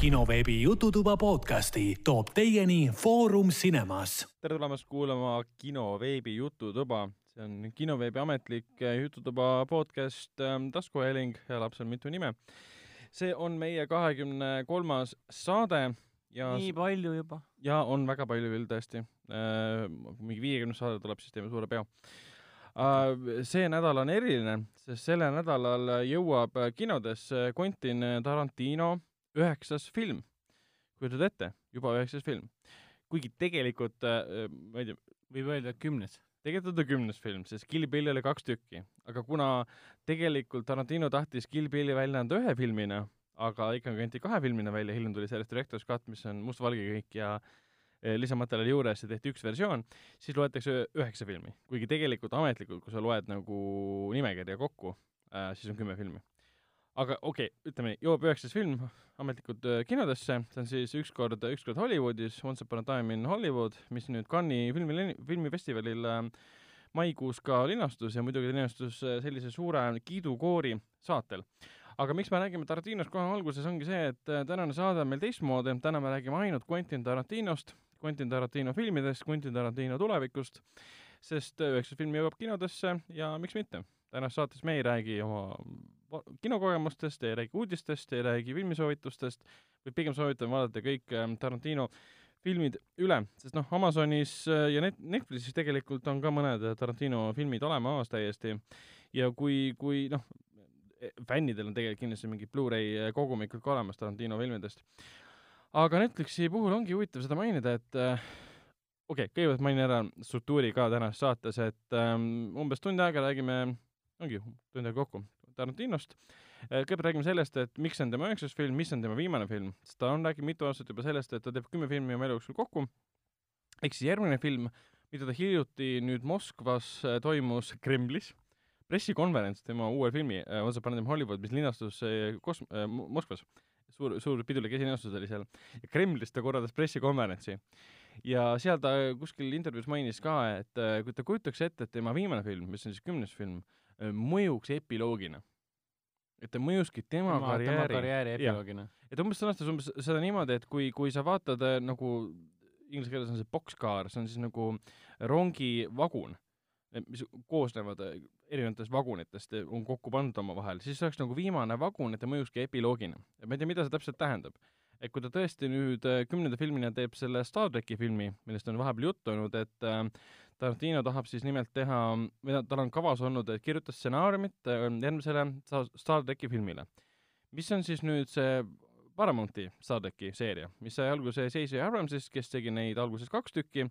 kinoveebi Jututuba podcasti toob teieni Foorum Cinemas. tere tulemast kuulama kinoveebi Jututuba. see on kinoveebi ametlik Jututuba podcast ähm, taskuhääling, elab seal mitu nime. see on meie kahekümne kolmas saade ja nii palju juba? ja on väga palju küll tõesti. mingi viiekümnes saade tuleb, siis teeme suure peo Uh, see nädal on eriline, sest sellel nädalal jõuab kinodesse Quentin Tarantino üheksas film. kujutad ette, juba üheksas film. kuigi tegelikult, ma ei tea, võib öelda kümnes. tegelikult on ta kümnes film, sest Kill Billi oli kaks tükki, aga kuna tegelikult Tarantino tahtis Kill Billi välja anda ühe filmina, aga ikkagi anti kahe filmina välja, hiljem tuli sellest Director's Cut, mis on mustvalge kõik ja Eh, lisamaterjali juures ja tehti üks versioon, siis loetakse üheksa filmi. kuigi tegelikult ametlikult, kui sa loed nagu nimekirja kokku äh,, siis on kümme filmi. Aga okei okay,, ütleme nii, jõuab üheksas film ametlikult äh, kinodesse, see on siis Ükskord, ükskord Hollywoodis, Once upon a time in Hollywood, mis nüüd Cannes'i filmi, filmifestivalil äh, maikuus ka linastus ja muidugi linastus äh, sellise suure kiidukoori saatel. Aga miks me räägime Tarantinost? Kohe alguses, ongi see, et tänane saade on meil teistmoodi, täna me räägime ainult Quentin Tarantinost, Quentin Tarantino filmidest, Quentin Tarantino tulevikust, sest üheksas film jõuab kinodesse ja miks mitte. tänases saates me ei räägi oma kinokogemustest, ei räägi uudistest, ei räägi filmisoovitustest, vaid pigem soovitame vaadata kõik ähm, Tarantino filmid üle, sest noh, Amazonis äh, ja net-, Netflixis tegelikult on ka mõned Tarantino filmid olemas täiesti. Ja kui, kui noh, e, fännidel on tegelikult kindlasti mingid Blu-ray kogumikud ka olemas Tarantino filmidest. Aga Netflixi puhul ongi huvitav seda mainida, et äh, okei okay,, kõigepealt mainin ära struktuuri ka tänases saates, et ähm, umbes tund aega räägime, ongi tund aega kokku, Tarantinost äh,. kõigepealt räägime sellest, et miks see on tema üheksas film, mis on tema viimane film, sest ta on rääkinud mitu aastat juba sellest, et ta teeb kümme filmi oma elu jooksul kokku, ehk siis järgmine film, mida ta hiljuti nüüd Moskvas äh, toimus Kremlis, pressikonverents tema uue filmi äh, Once Upon a Time Hollywood, mis linastus kos- Moskvas suur, suur pidulik esinemistus oli seal. ja Kremlis ta korraldas pressikonverentsi. ja seal ta kuskil intervjuus mainis ka, et kui ta kujutaks ette, et tema viimane film, mis on siis kümnes film, mõjuks epiloogina. et ta mõjuski tema, tema karjääri, tema karjääri epiloogina. et umbes sõnastas umbes seda niimoodi, et kui, kui sa vaatad äh, nagu inglise keeles on see boxcar, see on siis nagu rongivagun mis koosnevad äh, erinevatest vagunitest, on kokku pandud omavahel, siis see oleks nagu viimane vagun, et ta mõjuski epiloogina. ma ei tea, mida see täpselt tähendab. et kui ta tõesti nüüd äh, kümnenda filmina teeb selle Star tracki filmi, millest on vahepeal juttu olnud, et äh, Tarantino tahab siis nimelt teha, või tal on kavas olnud, et kirjutas stsenaariumit järgmisele Star tracki filmile. mis on siis nüüd see Paramounti Star tracki seeria, mis sai alguse J.J. Abramsist, kes tegi neid alguses kaks tükki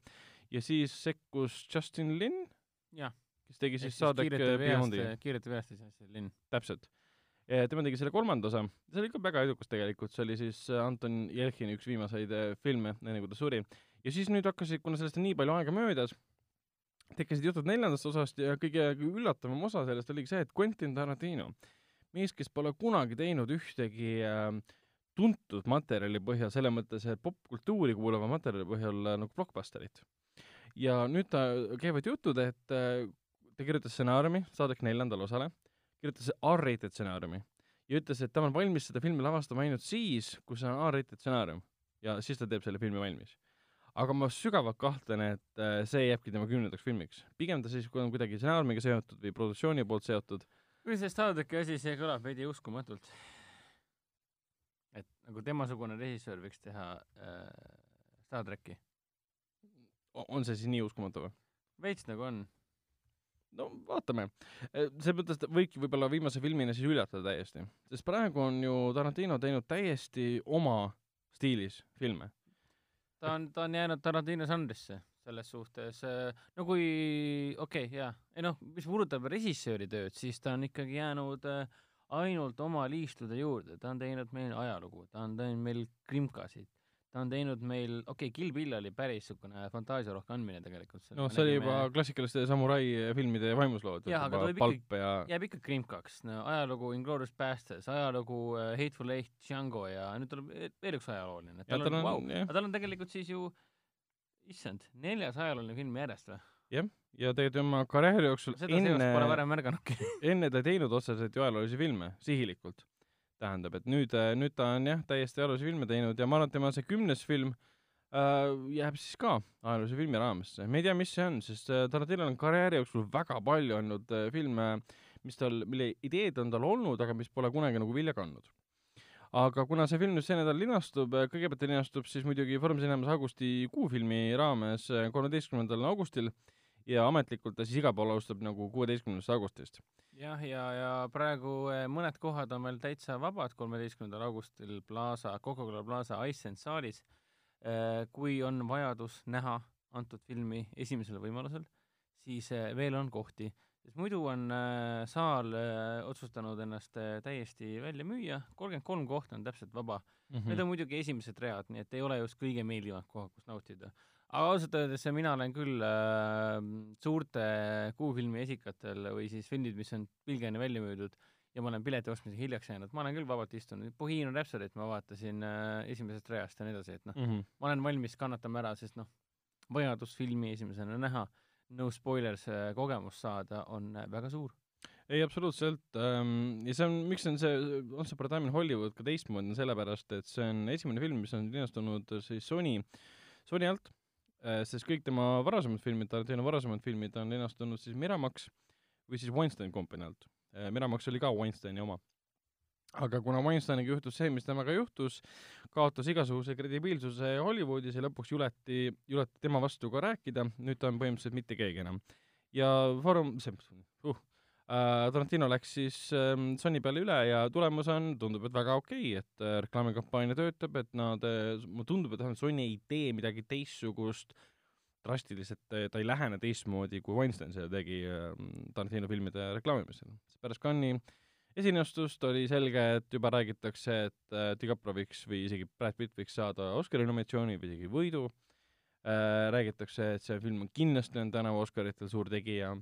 ja siis sekkus Justin Lin kes tegi siis Saadek Beyondi. kiirete veast siis see linn. täpselt. tema tegi selle kolmanda osa, see oli ka väga edukas tegelikult, see oli siis äh, Anton Jelhini üks viimaseid äh, filme, enne kui ta suri. ja siis nüüd hakkasid, kuna sellest on nii palju aega möödas, tekkisid jutud neljandast osast ja kõige üllatavam osa sellest oligi see, et Quentin Tarantino, mees, kes pole kunagi teinud ühtegi äh, tuntud materjali põhjal, selles mõttes, popkultuuri kuuluva materjali põhjal äh, nagu blockbusterit ja nüüd ta, käivad jutud, et äh, ta kirjutas stsenaariumi saadek neljandale osale, kirjutas R-rated stsenaariumi ja ütles, et ta on valmis seda filmi lavastama ainult siis, kui see on R-rated stsenaarium ja siis ta teeb selle filmi valmis. Aga ma sügavalt kahtlen, et äh, see jääbki tema kümnendaks filmiks. pigem ta siis on kuidagi stsenaariumiga seotud või produktsiooni poolt seotud. kui see Star tracki asi, see kõlab veidi uskumatult. et nagu temasugune režissöör võiks teha äh, Star tracki on see siis nii uskumatu või? veits nagu on. no vaatame. Äh, selles mõttes ta võibki võib-olla viimase filmina siis üllatada täiesti, sest praegu on ju Tarantino teinud täiesti oma stiilis filme. Ta on, ta on jäänud Tarantino žanrisse selles suhtes, äh, no kui, okei okay,, jaa, ei noh, mis puudutab režissööri tööd, siis ta on ikkagi jäänud äh, ainult oma liistude juurde, ta on teinud meil ajalugu, ta on teinud meil krimkasid ta on teinud meil, okei okay,, Kill Bill oli päris niisugune fantaasiarohke andmine tegelikult. noh, see oli juba klassikaliste samurai filmide vaimuslood. jah, aga ta ikka, ja... jääb ikka krimkaks no,. ajalugu Inglourious Basterds, ajalugu uh, Hateful Eight, Django ja nüüd tuleb veel üks ajalooline. tal on, wow. aga tal on tegelikult siis ju, issand, neljas ajalooline film järjest või? jah, ja tegelikult oma karjääri jooksul seda enne, enne ta ei teinud otseselt ju ajaloolisi filme, sihilikult tähendab, et nüüd, nüüd ta on jah, täiesti ajaloolisi filme teinud ja ma arvan, et tema see kümnes film äh, jääb siis ka ajaloolise filmi raamesse. me ei tea, mis see on, sest äh, Tarantinol on karjääri jooksul väga palju olnud äh, filme, mis tal, mille ideed on tal olnud, aga mis pole kunagi nagu vilja kandnud. aga kuna see film nüüd see nädal linastub, kõigepealt ta linastub siis muidugi Foorum Cinemas augustikuu filmi raames kolmeteistkümnendal augustil ja ametlikult ta siis igal pool alustab nagu kuueteistkümnendast augustist. jah, ja, ja praegu eh, mõned kohad on veel täitsa vabad, kolmeteistkümnendal augustil Plaza, Coca-Cola Plaza Iceland saalis. kui on vajadus näha antud filmi esimesel võimalusel, siis eh, veel on kohti, sest muidu on eh, saal eh, otsustanud ennast eh, täiesti välja müüa, kolmkümmend kolm kohta on täpselt vaba Mhm. Need on muidugi esimesed read, nii et ei ole just kõige meeldivamad kohad, kus nautida. Aga ausalt öeldes mina olen küll äh, suurte kuufilmi esikatel või siis filmid, mis on pilgeni välja müüdud ja ma olen pileti ostmisega hiljaks jäänud, ma olen küll vabalt istunud, Bohemian Rhapsody't ma vaatasin äh, esimesest reast ja nii edasi, et noh, Mhm. ma olen valmis kannatama ära, sest noh, vajadus filmi esimesena näha, no spoilers äh, kogemust saada on äh, väga suur. ei, absoluutselt ähm, ja see on, miks on see Once Upon a Time in Hollywood ka teistmoodi, on sellepärast, et see on esimene film, mis on linastunud siis Sony, Sony alt äh,, sest kõik tema varasemad filmid, Tarantino varasemad filmid on linastunud siis Miramax või siis Weinstein Company alt äh,. Miramax oli ka Weinsteini oma. aga kuna Weinsteiniga juhtus see, mis temaga juhtus, kaotas igasuguse kredibiilsuse Hollywoodis ja lõpuks juleti, juleti tema vastu ka rääkida, nüüd ta on põhimõtteliselt mitte keegi enam. ja Foorum, see uh, äh, Tarantino läks siis ähm, Sony peale üle ja tulemus on, tundub, et väga okei okay,, et äh, reklaamikampaania töötab, et nad äh,, mulle tundub, et vähemalt Sony ei tee midagi teistsugust drastiliselt, ta ei lähene teistmoodi, kui Weinstein seda tegi äh, Tarantino filmide reklaamimisel. pärast Cannes'i esinestust oli selge, et juba räägitakse, et äh, DiCaprio võiks või isegi Brad Pitt võiks saada Oscari nominatsiooni või isegi võidu äh,. räägitakse, et see film on kindlasti on tänavu Oscaritel suur tegija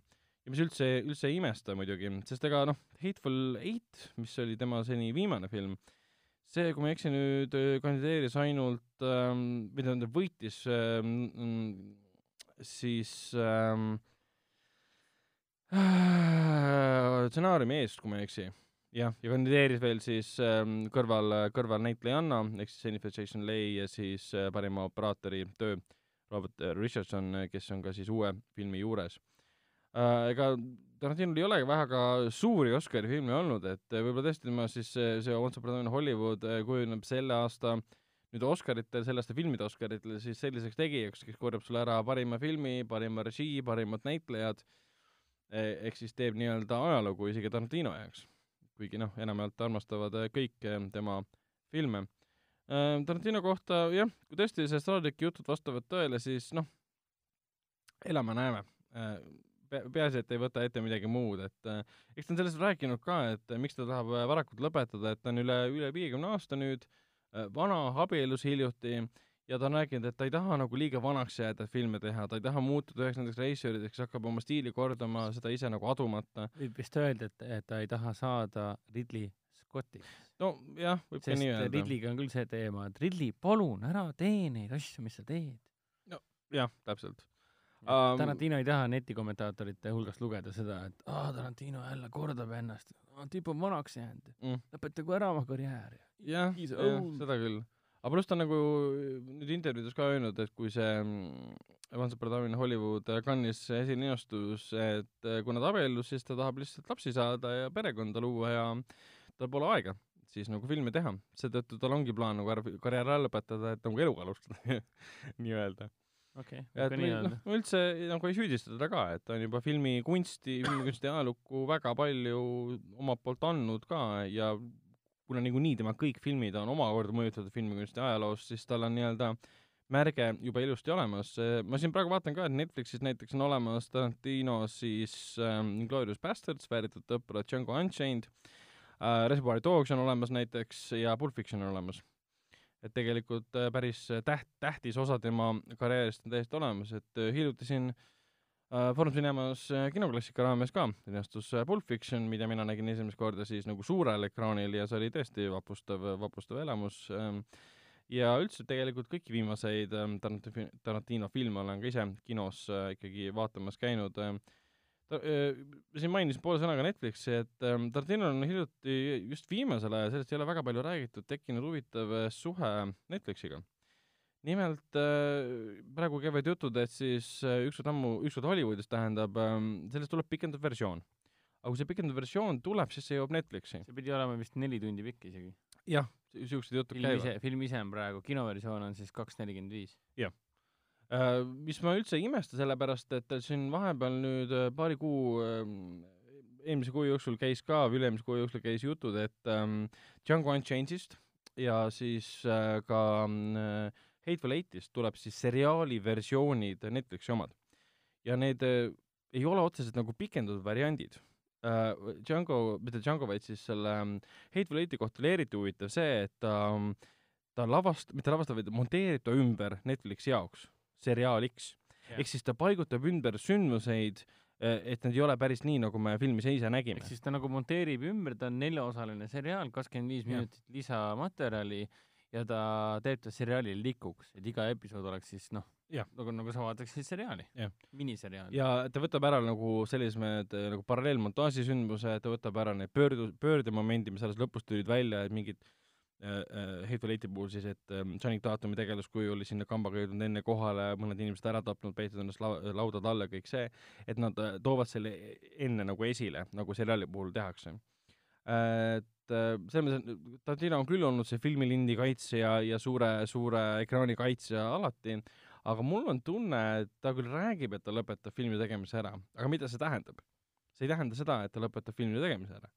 ja mis üldse, üldse ei imesta muidugi, sest ega noh, Hateful Eight, mis oli tema seni viimane film, see, kui ma ei eksi nüüd, kandideeris ainult ähm,, või tähendab, võitis ähm, siis ähm, stsenaariumi eest, kui ma ei eksi. jah, ja kandideeris veel siis ähm, kõrval, kõrvalnäitlejanna ehk siis Jennifer Jason Leigh ja siis äh, parima operaatori töö Robert äh, Richardson, kes on ka siis uue filmi juures äh,. Ega Tarantinol ei olegi väga suuri Oscari filme olnud, et äh, võib-olla tõesti tema siis see, see Once Upon a Time in Hollywood äh, kujuneb selle aasta nüüd Oscaritel, selle aasta filmide Oscaritel siis selliseks tegijaks, kes korjab sulle ära parima filmi, parima režii, parimad näitlejad, ehk siis teeb nii-öelda ajalugu isegi Tarantino jaoks. kuigi noh, enamjaolt armastavad äh, kõik äh, tema filme. Tarantino kohta jah, kui tõesti see Stradicki jutud vastavad tõele, siis noh, elame-näeme. peaasi, et ei võta ette midagi muud, et äh, eks ta on sellest rääkinud ka, et äh, miks ta tahab äh, varakult lõpetada, et ta on üle, üle viiekümne aasta nüüd vana, abiellus hiljuti ja ta on rääkinud, et ta ei taha nagu liiga vanaks jääda, filme teha, ta ei taha muutuda üheks nendeks reisijateks, kes hakkab oma stiili kordama, seda ise nagu adumata. võib vist öelda, et, et ta ei taha saada Ridley Scottiks. nojah, võib ka nii öelda. Ridley'ga on küll see teema, et Ridley, palun ära tee neid asju, mis sa teed. jah, täpselt. Um, Tarantino ei taha netikommentaatorite hulgast lugeda seda, et aa, Tarantino jälle kordab ennast, tüüp on vanaks jäänud, mm, lõpetagu ära oma karjäär. jah, jah, seda küll. aga pluss ta on nagu nüüd intervjuudes ka öelnud, et kui see mm, Once Upon a Time in Hollywood äh, Cannes'is esilinastus, et äh, kui nad abiellus, siis ta tahab lihtsalt lapsi saada ja perekonda luua ja tal pole aega siis nagu filmi teha. seetõttu tal ongi plaan nagu karjäär ära lõpetada, et nagu elu alustada nii-öelda. okei, ma nii öelda. noh, üldse nagu ei süüdista teda ka, et ta on juba filmikunsti, filmikunsti ajalukku väga palju omalt poolt andnud ka ja kuna niikuinii tema kõik filmid on omakorda mõjutatud filmikunsti ajaloost, siis tal on nii-öelda märge juba ilusti olemas. ma siin praegu vaatan ka, et Netflixis näiteks on olemas Tarantino siis ähm, Inglourious Bastards, vääritud õppura Django Unchained. Äh,, Reservoir Dogs on olemas näiteks ja Pulp Fiction on olemas et tegelikult äh, päris täht, tähtis osa tema karjäärist on täiesti olemas, et äh, hiljuti siin äh, Foorum Cinemas äh, kinoklassika raames ka linastus äh, Pulp Fiction, mida mina nägin esimest korda siis nagu suurel ekraanil ja see oli tõesti vapustav, vapustav elamus ähm, ja üldse tegelikult kõiki viimaseid ähm, Tarantino filme olen ka ise kinos äh, ikkagi vaatamas käinud äh, ta äh, siin mainisin poole sõnaga Netflixi, et ähm, Tartinol on hiljuti, just viimasel ajal, sellest ei ole väga palju räägitud, tekkinud huvitav äh, suhe Netflixiga. nimelt äh, praegu käivad jutud, et siis äh, ükskord ammu, ükskord Hollywoodis tähendab ähm,, sellest tuleb pikendatud versioon. aga kui see pikendatud versioon tuleb, siis see jõuab Netflixi. see pidi olema vist neli tundi pikk isegi. jah, siuksed jutud film käivad., film ise on praegu, kinoversioon on siis kaks nelikümmend viis. Äh, mis ma üldse ei imesta, sellepärast et siin vahepeal nüüd äh, paari kuu ähm, eelmise kuu jooksul käis ka, või üle-eelmise kuu jooksul käis jutud, et ähm, Django Unchained'ist ja siis äh, ka äh, Hateful Eight'ist tuleb siis seriaali versioonid Netflixi omad. ja need äh, ei ole otseselt nagu pikendatud variandid äh,. Django, mitte Django, vaid siis selle ähm, Hateful Eighti kohta oli eriti huvitav see, et ta ähm, ta lavast-, mitte lavastab, vaid monteerib ta ümber Netflixi jaoks seriaaliks. Jah. ehk siis ta paigutab ümber sündmuseid, et need ei ole päris nii, nagu me filmis ise nägime ehk. siis ta nagu monteerib ümber, ta on neljaosaline seriaal, kakskümmend viis minutit lisamaterjali ja ta teeb ta seriaali likuks, et iga episood oleks siis noh, nagu, nagu sa vaataksid seriaali miniseriaali. ja ta võtab ära nagu sellised nagu paralleelmontaaži sündmused, ta võtab ära need pöördu-, pöördemomendi, mis alles lõpus tulid välja, et mingid äh, äh, Hateful Eighti puhul siis, et ähm, Channing Tatumi tegelaskuju oli sinna kambaga jõudnud enne kohale, mõned inimesed ära tapnud, peitnud ennast lau-, laudade alla, kõik see, et nad äh, toovad selle enne nagu esile, nagu seriaali puhul tehakse. et äh, selles mõttes, Tarantino on küll olnud see filmilindi kaitsja ja suure, suure ekraani kaitsja alati, aga mul on tunne, et ta küll räägib, et ta lõpetab filmi tegemise ära, aga mida see tähendab? see ei tähenda seda, et ta lõpetab filmi tegemise ära.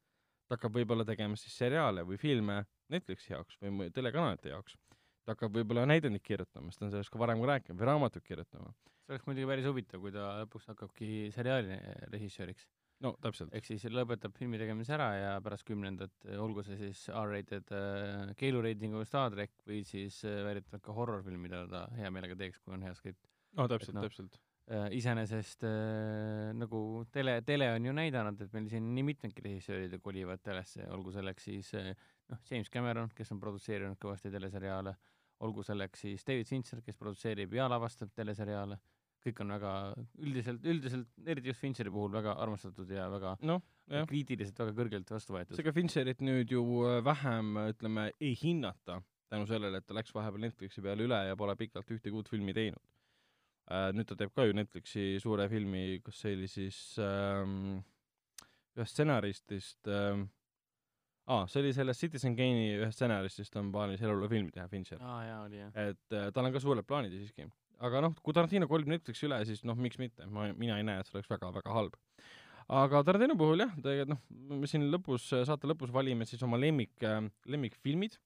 ta hakkab võib-olla tegema siis seriaale või filme Netflixi jaoks või telekanalite jaoks. ta hakkab võib-olla näidendit kirjutama, sest ta on sellest ka varem ka rääkinud, või raamatut kirjutama. see oleks muidugi päris huvitav, kui ta lõpuks hakkabki seriaali režissööriks. no täpselt. ehk siis lõpetab filmi tegemise ära ja pärast kümnendat, olgu see siis R-rated äh, keelureitinguga Star track või siis äh, väidetavalt ka horror-film, mida ta hea meelega teeks, kui on hea skript no täpselt noh, täpselt. äh,. iseenesest äh, nagu tele, tele on ju näidanud, et meil siin nii mitmedki režissöörid kolivad telesse, olgu selleks siis äh, noh, James Cameron, kes on produtseerinud kõvasti teleseriaale, olgu selleks siis David Fincher, kes produtseerib ja lavastab teleseriaale, kõik on väga üldiselt, üldiselt, eriti just Fincheri puhul väga armastatud ja väga noh, jah. kriitiliselt väga kõrgelt vastu võetud. seega Fincherit nüüd ju äh, vähem, ütleme, ei hinnata tänu sellele, et ta läks vahepeal Netflixi peale üle ja pole pikalt ühtegi uut filmi teinud. nüüd ta teeb ka ju Netflixi suure filmi, kas see oli siis ähm, ühest stsenaristist ähm,, aa, see oli sellest Citizen Kane'i ühest stsenaristist on plaanis eluloofilmi teha, Fincher. aa jaa, oli jah. et äh, tal on ka suured plaanid siiski. aga noh, kui Tarantino kolib Netflixi üle, siis noh, miks mitte, ma, mina ei näe, et see oleks väga-väga halb. aga Tarantino puhul jah, tegelikult noh, me siin lõpus, saate lõpus valime siis oma lemmik äh,, lemmikfilmid,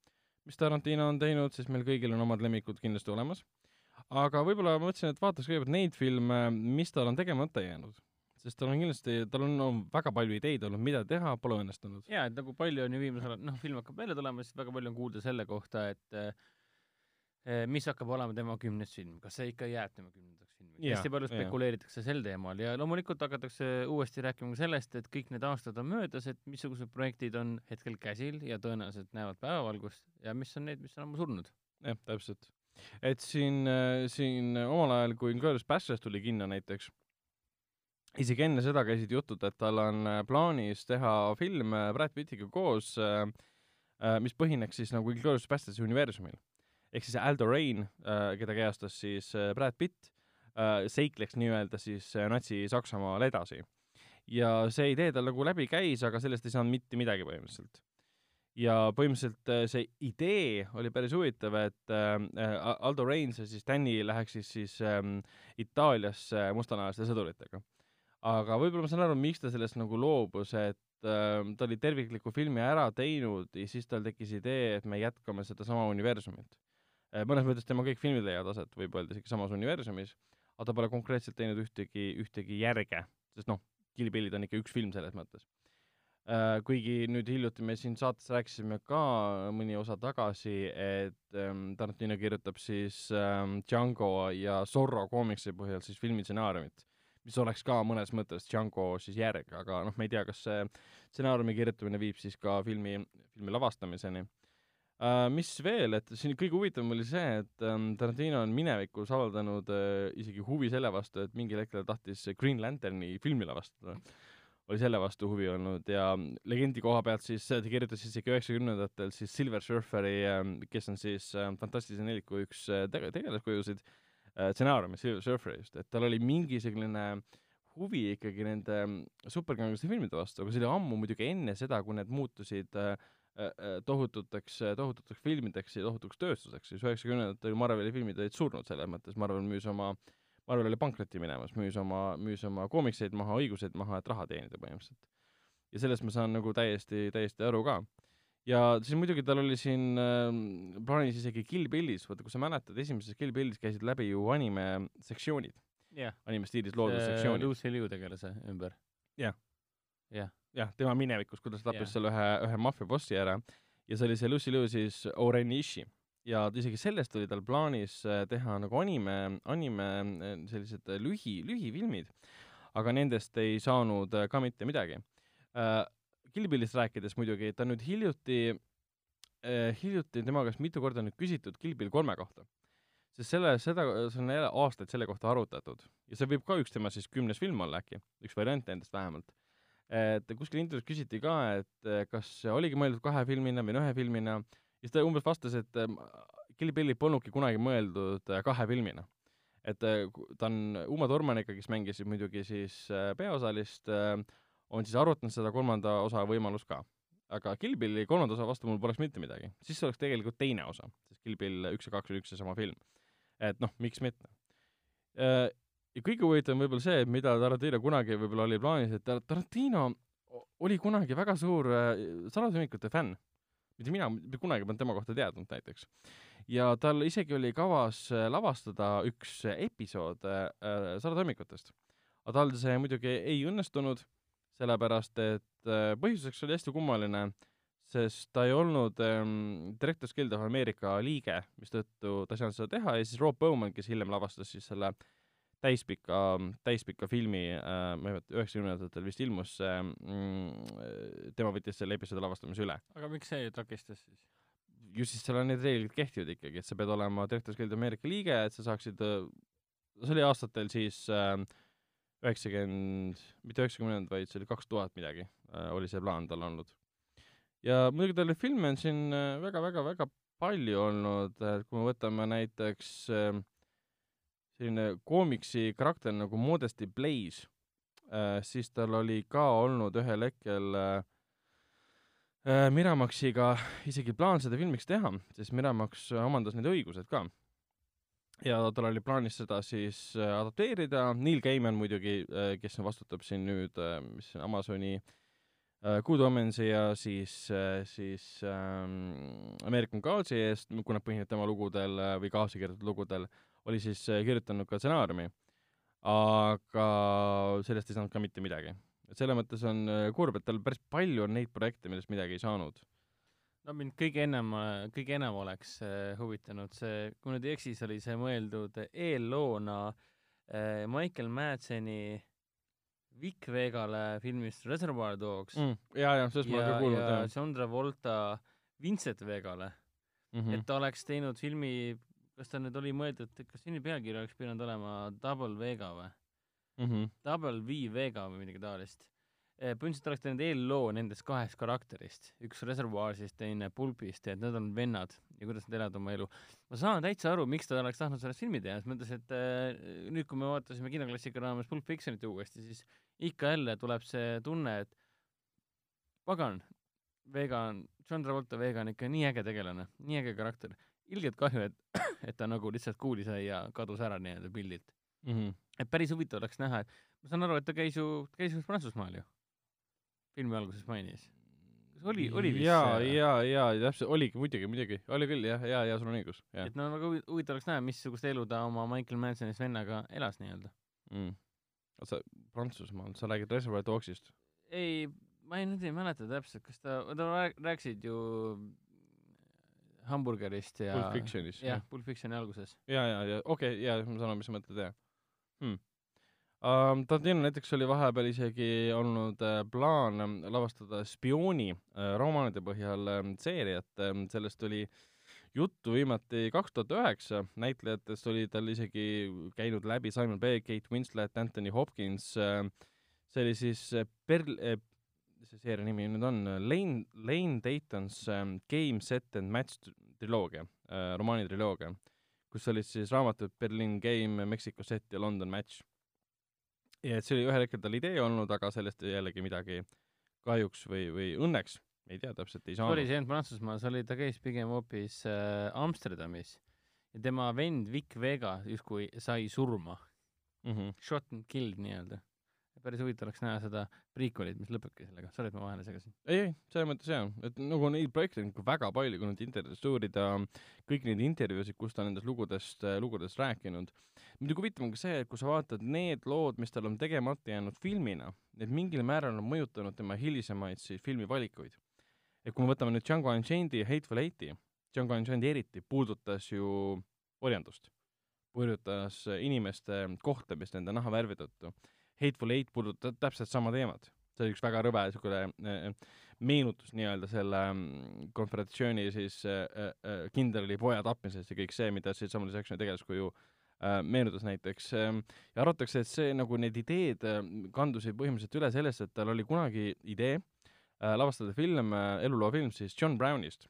mis Tarantino on teinud, sest meil kõigil on omad lemmikud kindlasti olemas. aga võib-olla ma mõtlesin, et vaataks kõigepealt neid filme, mis tal on tegemata jäänud. Sest tal on kindlasti, tal on, on väga palju ideid olnud, mida teha, pole õnnestunud. jaa, et nagu palju on ju viimasel ajal, noh, film hakkab välja tulema, siis väga palju on kuulda selle kohta, et eh, mis hakkab olema tema kümnes film, kas see ikka jääb tema kümnendaks filmiks. Hästi palju spekuleeritakse sel teemal ja loomulikult hakatakse uuesti rääkima ka sellest, et kõik need aastad on möödas, et missugused projektid on hetkel käsil ja tõenäoliselt näevad päevavalgust ja mis on need, mis on ammu surnud. jah, täpselt. et siin, siin omal ajal, kui Inglourious Basterds tuli kinno näiteks, isegi enne seda käisid jutud, et tal on äh, plaanis teha film äh, Brad Pittiga koos, mis põhineks siis nagu Inglourious Basterds universumil. ehk siis Aldo Rain, keda kehastas siis äh, Brad Pitt, seikleks nii-öelda siis äh, Natsi-Saksamaal edasi. ja see idee tal nagu läbi käis, aga sellest ei saanud mitte midagi põhimõtteliselt ja põhimõtteliselt äh, see idee oli päris huvitav, et äh, Aldo Reins ja siis Danny läheks siis, siis ähm, Itaaliasse mustanahaliste sõduritega. Aga võib-olla ma saan aru, miks ta sellest nagu loobus, et äh, ta oli tervikliku filmi ära teinud ja siis tal tekkis idee, et me jätkame sedasama universumit äh,. mõnes mõttes tema kõik filmid leiavad aset, võib öelda isegi samas universumis, aga ta pole konkreetselt teinud ühtegi, ühtegi järge, sest noh, Kill Billid on ikka üks film selles mõttes Äh, kuigi nüüd hiljuti me siin saates rääkisime ka mõni osa tagasi, et ähm, Tarantino kirjutab siis ähm, Django ja Zorro koomiksi põhjal siis filmi stsenaariumit, mis oleks ka mõnes mõttes Django siis järg, aga noh, me ei tea, kas see stsenaariumi kirjutamine viib siis ka filmi, filmi lavastamiseni uh,. mis veel, et siin kõige huvitavam oli see, et um, Tarantino on minevikus avaldanud uh, isegi huvi selle vastu, et mingil hetkel ta tahtis Green Lanterni filmi lavastada. oli selle vastu huvi olnud ja legendi koha pealt siis ta kirjutas isegi üheksakümnendatel siis Silver Surferi, kes on siis uh, Fantastilise Neliku üks uh, tege-, tegelaskujusid, stsenaariumi Silver Surferist, et tal oli mingisugune huvi ikkagi nende mm, superkangelaste filmide vastu, aga see oli ammu muidugi enne seda, kui need muutusid äh, äh, tohututeks, tohututeks filmideks ja tohutuks tööstuseks, siis üheksakümnendatel Marveli filmid olid surnud selles mõttes, Marvel müüs oma, Marvel oli pankrotti minemas, müüs oma, müüs oma koomikseid maha, õiguseid maha, et raha teenida põhimõtteliselt. ja sellest ma saan nagu täiesti, täiesti aru ka. Ja siis muidugi tal oli siin äh, plaanis isegi Kill Billis, vaata kui sa mäletad, esimeses Kill Billis käisid läbi ju anime sektsioonid, jah, anime stiilis loodud sektsioonid. Lucy Liu tegelase ümber. jah, tema minevikus, kuidas ta tappis Jah. seal ühe, ühe maffiabossi ära. Ja see oli see Lucy Liu siis Oren Ishii ja isegi sellest oli tal plaanis äh, teha nagu anime, anime äh, sellised äh, lühi, lühifilmid, aga nendest ei saanud äh, ka mitte midagi äh,. Kill Billist rääkides muidugi, ta nüüd hiljuti äh,, hiljuti tema käest mitu korda nüüd küsitud Kill Bill kolme kohta. sest selle, seda, see on jälle aastaid selle kohta arutatud ja see võib ka üks tema siis kümnes film olla äkki, üks variant nendest vähemalt et kuskil intervjuus küsiti ka, et eh, kas oligi mõeldud kahe filmina või ühe filmina, ja siis ta umbes vastas, et eh, Kill Billi polnudki kunagi mõeldud eh, kahe filmina. et eh, ta on Uma Thurmaniga, kes mängis muidugi siis eh, peaosalist, on siis arutanud seda kolmanda osa võimalust ka. aga Kill Billi kolmanda osa vastu mul poleks mitte midagi, siis see oleks tegelikult teine osa, sest Kill Bill üks ja kaks oli üks ja sama film. et noh, miks mitte. ja kõige huvitavam võib-olla see, mida Tarantino kunagi võib-olla oli plaanis, et Tar- Tarantino oli kunagi väga suur äh, salatühmikute fänn. mitte mina kunagi polnud tema kohta teadnud näiteks. ja tal isegi oli kavas äh, lavastada üks äh, episood äh, äh, salatühmikutest. aga tal see muidugi ei õnnestunud, sellepärast et äh, põhjuseks oli hästi kummaline, sest ta ei olnud ähm, Directors Guild of America liige, mistõttu ta ei saanud seda teha ja siis Rob Bowman, kes hiljem lavastas siis selle täispika, täispika filmi äh,, ma ei mäleta, üheksakümnendatel vist ilmus see mm,, tema võttis selle episoodi lavastamise üle. aga miks see takistas siis? ju siis seal on need reeglid kehtivad ikkagi, et sa pead olema Directors Guild Ameerika liige, et sa saaksid, see oli aastatel siis üheksakümmend, mitte üheksakümmend, vaid see oli kaks tuhat midagi äh, oli see plaan tal olnud. ja muidugi tal filme on siin väga-väga-väga palju olnud, kui me võtame näiteks äh, selline koomiksi karakter nagu Modesty Blaze äh,, siis tal oli ka olnud ühel hetkel äh, äh, Miramaxiga isegi plaan seda filmiks teha, sest Miramax omandas need õigused ka. Ja tal oli plaanis seda siis äh, adapteerida, Neil Gaiman muidugi äh,, kes vastutab siin nüüd äh,, mis Amazoni Good Omensi ja siis siis ähm, American Gods'i eest, kuna põhineb tema lugudel või kaasa kirjutatud lugudel, oli siis kirjutanud ka stsenaariumi. aga sellest ei saanud ka mitte midagi. et selles mõttes on kurb, et tal päris palju on neid projekte, millest midagi ei saanud. No mind kõige enam, kõige enam oleks äh, huvitanud see, kui nüüd ei eksi, siis oli see mõeldud eelloona äh, Michael Madseni Vic Vegale filmist Reservoir Dogs mm.. ja, ja sellest ma olen ka, kuulnud ja jah John Travolta Vincent Vegale mm., -hmm. et ta oleks teinud filmi, kas ta nüüd oli mõeldud, kas filmi pealkiri oleks pidanud olema Double Vega või? Mm -hmm. Double V Vega või midagi taolist. Põhimõtteliselt oleks teinud eelloo nendest kahest karakterist, üks Reservoirsist, teine Pulpist ja et nad on vennad ja kuidas nad elavad oma elu. ma saan täitsa aru, miks ta oleks tahtnud sellest filmi teha, selles mõttes, et äh, nüüd, kui me vaatasime kinoklassika raames Pulp Fictionit uuesti, siis ikka jälle tuleb see tunne, et pagan, Vega on, John Travolta Vega on ikka nii äge tegelane, nii äge karakter. ilgelt kahju, et, et ta nagu lihtsalt kuuli sai ja kadus ära nii-öelda pildilt. Mm -hmm. et päris huvitav oleks näha, et ma saan aru, et ta käis ju, käis ju Prantsusmaal ju. Filmi alguses mainis. kas oli, oli vist ja, see? ja, ja täpselt oligi muidugi, muidugi, oli küll jah, ja, ja sul on õigus, et no väga huvi- huvitav oleks näha, missugust elu ta oma Michael Mansonist vennaga elas nii-öelda. mm.. sa Prantsusmaal, sa räägid Reservoir Dogsist? ei, ma ei, nüüd ei mäleta täpselt, kas ta, ta rääk- rääkisid ju hamburgerist ja Pulp Fictionis, jah, Pulp Fictioni alguses. ja, ja, ja okei okay,, ja ma saan aru, mis sa mõtled, jah hmm.. uh,. Tarantino näiteks oli vahepeal isegi olnud uh, plaan ähm, lavastada spiooni uh, romaanide põhjal um, seeriat um,, sellest oli juttu viimati kaks tuhat üheksa, näitlejatest oli tal isegi käinud läbi Simon Pegg, Kate Winslet, Anthony Hopkins uh,, see oli siis uh, Perl- uh,, mis see seeria nimi nüüd on, Lane, Lane Dayton's um, Game Set and Match triloogia uh,, romaani triloogia, kus olid siis raamatud Berlin Game, Mexico Set ja London Match. Ja et see oli ühel hetkel tal idee olnud, aga sellest jällegi midagi kahjuks või, või õnneks, ei tea täpselt, ei see oli saanud. see ei olnud Prantsusmaal, see oli, ta käis pigem hoopis äh, Amsterdamis ja tema vend Vic Vega justkui sai surma, Mm -hmm. shot and killed nii-öelda. päris huvitav oleks näha seda prequel'it, mis lõpebki sellega, sorry, et ma vahele segasin. ei, ei, selles mõttes jaa, et nagu neid projekte on ikka väga palju, kui nüüd internetis uurida kõiki neid intervjuusid, kus ta nendest lugudest, lugudest rääkinud. Muidugi huvitav on ka see, et kui sa vaatad need lood, mis tal on tegemata jäänud filmina, need mingil määral on mõjutanud tema hilisemaid siis filmivalikuid. et kui me võtame nüüd Django Unchained'i ja Hateful Eight'i, Django Unchained eriti puudutas ju orjandust, puudutas inimeste kohtlemist nende nahavärvi tõttu. Hateful Eight puudutab täpselt sama teemat, see oli üks väga rõve niisugune äh, meenutus nii-öelda selle mm, konföderatsiooni siis äh, äh, kindrali poja tapmisest ja kõik see, mida siis Samuel Jacksoni tegelaskuju äh, meenutas näiteks äh, ja arvatakse, et see nagu need ideed äh, kandusid põhimõtteliselt üle sellest, et tal oli kunagi idee äh, lavastada film äh,, eluloofilm siis John Brownist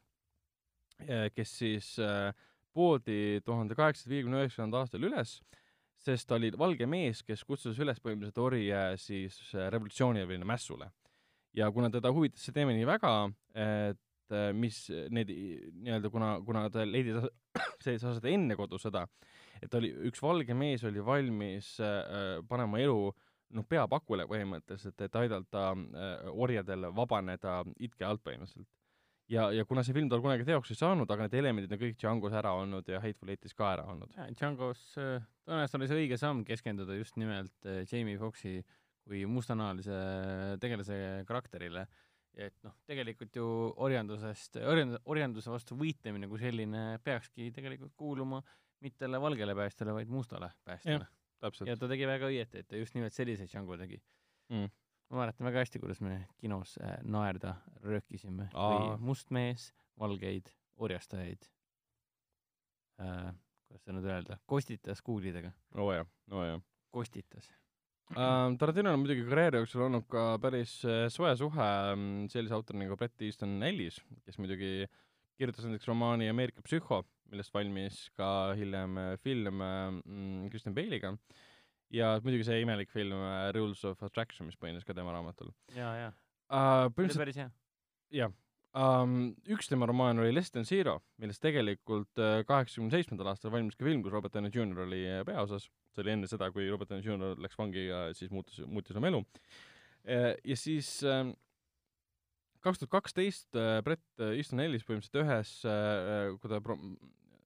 äh,, kes siis äh, poodi tuhande kaheksasaja viiekümne üheksandal aastal üles, sest ta oli valge mees, kes kutsus üles põhimõtteliselt orje siis äh, revolutsioonile või mässule. ja kuna teda huvitas see teema nii väga, et äh, mis need nii-öelda, kuna, kuna ta leidis see sai aset enne kodusõda, et oli üks valge mees oli valmis äh, panema elu noh, peapakule põhimõtteliselt, et aidata äh, orjadel vabaneda itke alt põhimõtteliselt. ja, ja kuna see film tal kunagi teoks ei saanud, aga need elemendid on kõik Django's ära olnud ja Hateful Eightis ka ära olnud. Django's äh, tõenäoliselt oli see õige samm keskenduda just nimelt äh, Jamie Foxi kui mustanahalise tegelase karakterile. et noh, tegelikult ju orjandusest, orjand-, orjanduse vastu võitlemine kui selline peakski tegelikult kuuluma mittele valgele päästjale, vaid mustale päästjale. ja ta tegi väga õieti, et ta just nimelt selliseid Django tegi mm.. ma mäletan väga hästi, kuidas me kinos äh, naerda röökisime, kui must mees valgeid orjastajaid äh,, kuidas seda nüüd öelda, kostitas kuulidega, oo jaa, oo jaa. kostitas. Uh, Tarantinol on muidugi karjääri jooksul olnud ka päris äh, soe suhe mm, sellise autori nagu Bret Easton Ellis, kes muidugi kirjutas näiteks romaani Ameerika psühho, millest valmis ka hiljem äh, film äh, mm, Kristen Bale'iga ja muidugi see imelik film äh, Rules of Attraction, mis põhines ka tema raamatul ja, ja, uh,. oli põhimõtteliselt päris hea. jah um,, üks tema romaan oli Less than Zero, millest tegelikult kaheksakümne seitsmendal aastal valmis ka film, kus Robert Downey Jr oli äh, peaosas. see oli enne seda, kui Robert Downey Jr läks vangi ja siis muutus, muutis oma elu. ja siis ähm, kaks tuhat kaksteist Brett Easton Ellis põhimõtteliselt ühes, kui ta pro-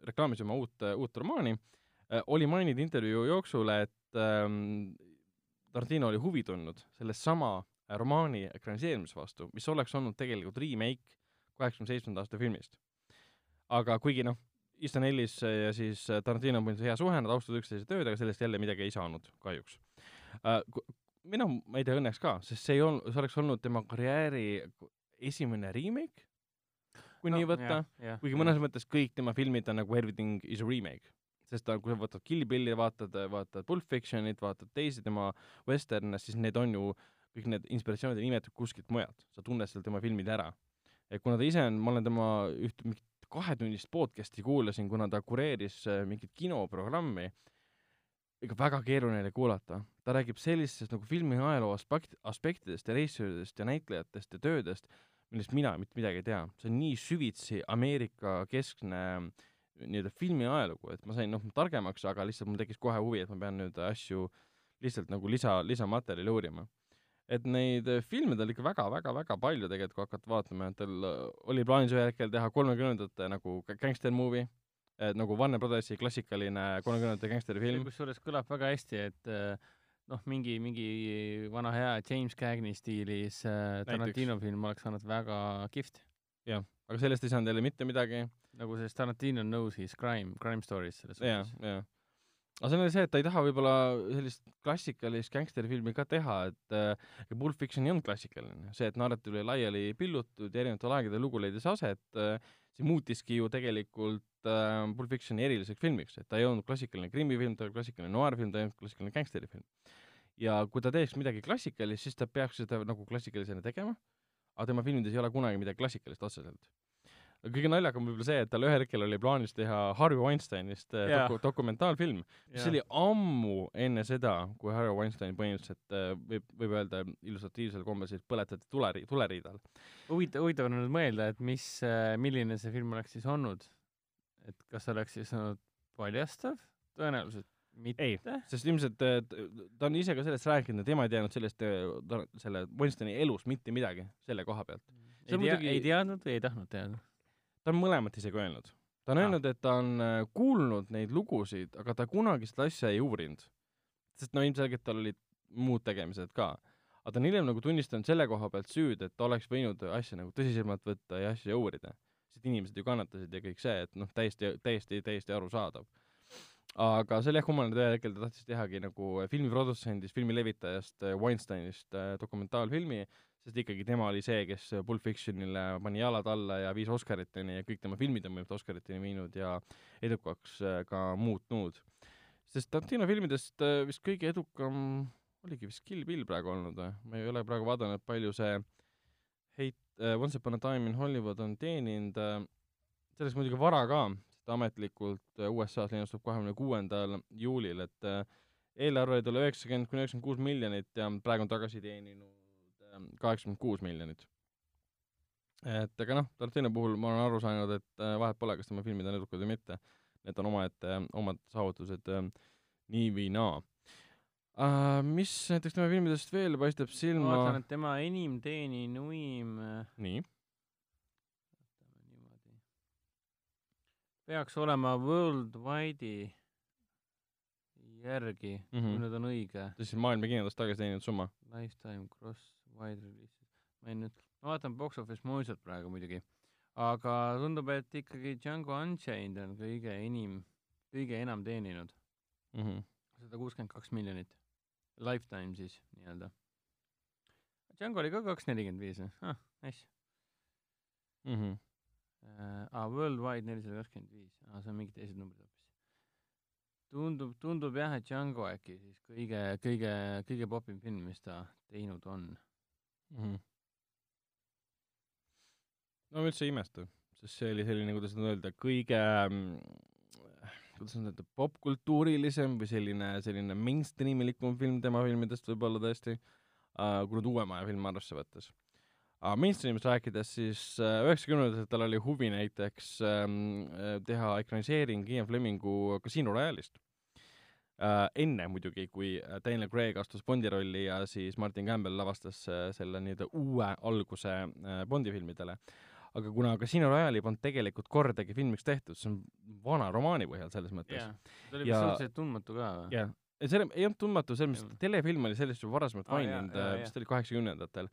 reklaamis oma uut, uut romaani, oli maininud intervjuu jooksul, et ähm, Tarantino oli huvi tundnud sellesama romaani ekraniseerimise vastu, mis oleks olnud tegelikult remake kaheksakümne seitsmenda aasta filmist. aga kuigi noh, Easton Ellis ja siis Tarantino on hea suhe, nad austavad üksteise tööd, aga sellest jälle midagi ei saanud kahjuks uh,. mina, ma ei tea, õnneks ka, sest see ei olnud, see oleks olnud tema karjääri esimene remake, kui no, nii võtta, kuigi mõnes mõttes kõik tema filmid on nagu everything is a remake, sest ta, kui sa võtad Kill Billi, vaatad, vaatad Pulp Fictionit, vaatad teisi tema vesterne, siis need on ju kõik need inspiratsioonid on imetud kuskilt mujalt, sa tunned seal tema filmid ära. et kuna ta ise on, ma olen tema ühte mingit kahetunnist podcast'i kuulasin, kuna ta kureeris äh, mingit kinoprogrammi, ega väga keeruline oli kuulata, ta räägib sellistest nagu filmi ajaloo aspekt, aspektidest ja reisijatest ja näitlejatest ja töödest, millest mina mitte midagi ei tea, see on nii süvitsi Ameerika keskne nii-öelda filmi ajalugu, et ma sain noh targemaks, aga lihtsalt mul tekkis kohe huvi, et ma pean nüüd asju lihtsalt nagu lisa, lisamaterjali uurima. et neid äh, filme tal ikka väga-väga-väga palju tegelikult, kui hakata vaatama, et tal äh, oli plaanis ühel hetkel teha kolmekümnendate nagu ga- gangster movie, nagu Warner Brothersi klassikaline kolmekümnendate gangsteri film. kusjuures kõlab väga hästi, et äh, noh, mingi, mingi vana hea James Cagney stiilis äh, Tarantino film oleks olnud väga kihvt. aga sellest ei saanud jälle mitte midagi nagu sellest Tarantino knows his crime, crime stories selles suhtes., jaa. aga see on see, et ta ei taha võib-olla sellist klassikalist gängsterfilmi ka teha, et äh, Pulp Fiction ei olnud klassikaline, see, et narratiiv oli laiali pillutud ja erinevatel aegadel lugu leidis aset äh,, see muutiski ju tegelikult äh, Pulp Fictioni eriliseks filmiks, et ta ei olnud klassikaline krimifilm, ta oli klassikaline noirfilm, ta ei olnud klassikaline gängsterifilm. ja kui ta teeks midagi klassikalist, siis ta peaks seda nagu klassikalisena tegema, aga tema filmides ei ole kunagi midagi klassikalist otseselt kõige naljakam võib-olla see, et tal ühel hetkel oli plaanis teha Harvey Weinsteinist äh, Jaa. doku-, dokumentaalfilm, mis oli ammu enne seda, kui Harvey Weinstein põhimõtteliselt äh, võib, võib öelda illustratiivsel kombel siis põletati tuleri-, tuleriidal. huvitav, huvitav on nüüd mõelda, et mis, milline see film oleks siis olnud. Et kas oleks siis olnud paljastav? tõenäoliselt mitte. ei, sest ilmselt äh, ta on ise ka sellest rääkinud ja tema ei teadnud sellest, äh, selle Weinsteini elust mitte midagi selle koha pealt. ei tea muidugi- ei teadnud või ei tahtnud teada? ta on mõlemat isegi öelnud. ta on Aa. öelnud, et ta on äh, kuulnud neid lugusid, aga ta kunagi seda asja ei uurinud. sest no ilmselgelt tal olid muud tegemised ka. aga ta on hiljem nagu tunnistanud selle koha pealt süüd, et ta oleks võinud asja nagu tõsisemalt võtta ja asja uurida. Sest inimesed ju kannatasid ja kõik see, et noh, täiesti, täiesti, täiesti arusaadav. aga see oli jah kummaline, ühel hetkel ta tahtis tehagi nagu filmiprodutsendist, filmi levitajast, äh, Weinsteinist äh, dokumentaalfilmi, sest ikkagi tema oli see, kes Pulp Fictionile pani jalad alla ja viis Oscariteni ja kõik tema filmid on põhimõtteliselt Oscariteni viinud ja edukaks ka muutnud. sest Tarantino filmidest vist kõige edukam oligi vist Kill Bill praegu olnud või? ma ei ole praegu vaadanud, palju see Hate Once Upon a Time in Hollywood on teeninud uh, selleks muidugi vara ka, sest ametlikult uh, USA-s linastub kahekümne kuuendal juulil, et eelarve oli üheksakümmend kuni üheksakümmend kuus miljonit ja praegu on tagasi teeninud kaheksakümmend kuus miljonit. et aga noh, Tarantino puhul ma olen aru saanud, et äh, vahet pole, kas tema filmid on edukad või mitte. Need on omaette äh, omad saavutused äh, nii või naa uh,. mis näiteks tema filmidest veel paistab ma silma? vaatan, et tema enim teeninuim äh, nii, vaatame niimoodi peaks olema Worldwide'i järgi mm, Mhm. -hmm. kui nüüd on õige. siis maailma kinodes tagasi teeninud summa Lifetime Cross Wide Releases. ma ei nüüd, ma vaatan Box Office Mojo't praegu muidugi, aga tundub, et ikkagi Django Unchained on kõige enim, kõige enam teeninud, mm. -hmm. sada kuuskümmend kaks miljonit. Lifetime siis nii-öelda. Django oli ka kaks nelikümmend viis või? ah, nice Mm -hmm. äh,. aa, Worldwide nelisada kakskümmend viis, aa, see on mingid teised numbrid hoopis. tundub, tundub jah, et Django äkki siis kõige, kõige, kõige popim film, mis ta teinud on Mm -hmm. no ma üldse ei imesta, sest see oli selline, kuidas nüüd öelda, kõige kuidas nüüd öelda, popkultuurilisem või selline, selline mainstreamilikum film tema filmidest võib-olla tõesti uh,, kui nüüd uuema aja filme arvesse võttes uh,. Mainstreamist rääkides, siis äh, üheksakümnendatel oli huvi näiteks um, teha ekraniseering Ian Flemingu Casino Royale'ist uh,. enne muidugi, kui äh, Daniel Craig astus Bondi rolli ja siis Martin Campbell lavastas uh, selle nii-öelda uue alguse uh, Bondi filmidele aga kuna Casino Royale'i polnud tegelikult kordagi filmiks tehtud, see on vana romaani põhjal selles mõttes jaa, ta oli vist suhteliselt tundmatu ka või? jah, ja see ei olnud tundmatu selles mõttes, et telefilm oli sellest juba varasemalt maininud jaa. vist oli kaheksakümnendatel.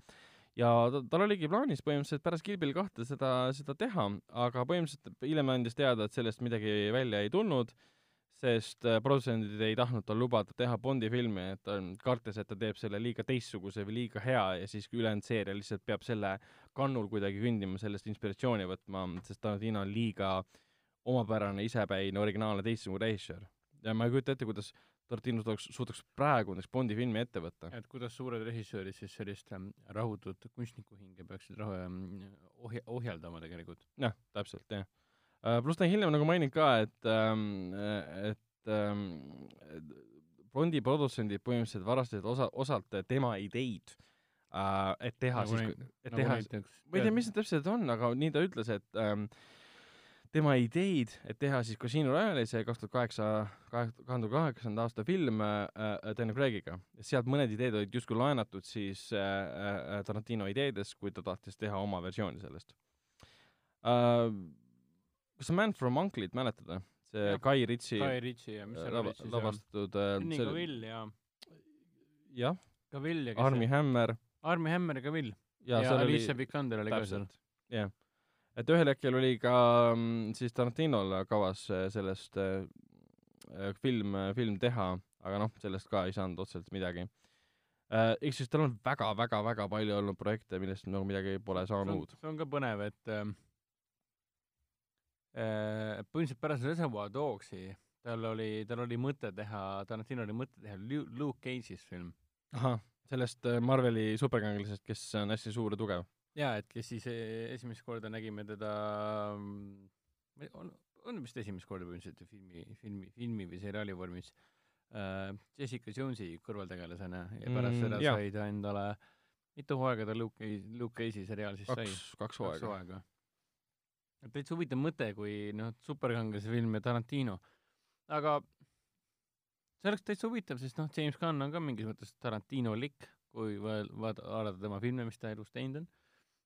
ja ta, tal oligi plaanis põhimõtteliselt pärast Kill Bill kahte seda, seda teha, aga põhimõtteliselt hiljem andis teada, et sellest midagi välja ei tulnud, sest äh, produtsendid ei tahtnud tal lubada teha Bondi filmi, et ta kartis, et ta teeb selle liiga teistsuguse või liiga hea ja siis ülejäänud seeria lihtsalt peab selle kannul kuidagi kõndima, sellest inspiratsiooni võtma, sest Tarantino on liiga omapärane, isepäine, originaalne teistsugune režissöör. ja ma ei kujuta ette, kuidas Tarantino suudaks, suudaks praegu näiteks Bondi filmi ette võtta. et kuidas suured režissöörid siis sellist ähm, rahutut kunstniku hinge peaksid rahu- ähm, ohja-, ohjeldama tegelikult. jah, täpselt, jah. Pluss ta hiljem nagu mainin ka, et ähm,, et ähm, Bondi produtsendid põhimõtteliselt varastasid osa, osalt tema ideid äh,, et teha nagu siis et nagu teha, ma ei tea, mis need täpselt on, aga nii ta ütles, et ähm, tema ideid, et teha siis Casino Royale'i see kaks tuhat kaheksa, kahe tuhande kaheksanda aasta film äh, äh, Daniel Craigiga. sealt mõned ideed olid justkui laenatud siis äh, äh, Tarantino ideedest, kui ta tahtis teha oma versiooni sellest äh,. Kas sa Man from Uncle'it mäletad või? see Jah. Guy Ritchie Guy Ritchie ja mis seal olid siis lavastatud äh, Henny see- Cavill ja jah, Cavill ja kes Armi see Hammer Armi Hammer ja Cavill ja, ja, ja seal oli Alicia Vikander oli ka seal jah. et ühel hetkel oli ka mm, siis Tarantinol kavas äh, sellest äh, äh, film, film teha, aga noh, sellest ka ei saanud otseselt midagi. ehk siis tal on väga-väga-väga palju olnud projekte, millest nagu midagi pole saanud. see on ka põnev, et äh, äh, põhimõtteliselt pärast Reservoir Dogsi tal oli, tal oli mõte teha, Tarantino oli mõte teha Lu- Luke Cage'ist film. ahah, sellest äh, Marveli superkangelasest, kes on hästi suur ja tugev. jaa, et kes siis eh, esimest korda nägime teda, on, on vist esimest korda põhimõtteliselt filmi, filmi, filmi või seriaali vormis äh, Jessica Jonesi kõrvaltegelasena ja pärast Mm, seda jaa. sai ta endale, mitu hooaega ta Luke Luke Cage'i seriaal siis sai? kaks, kaks hooaega. Täitsa huvitav mõte, kui noh, superkangelase film ja Tarantino, aga see oleks täitsa huvitav, sest noh, James Gunn on ka mingis mõttes Tarantino-lik, kui va- vaad- vaadata tema filme, mis ta elus teinud on.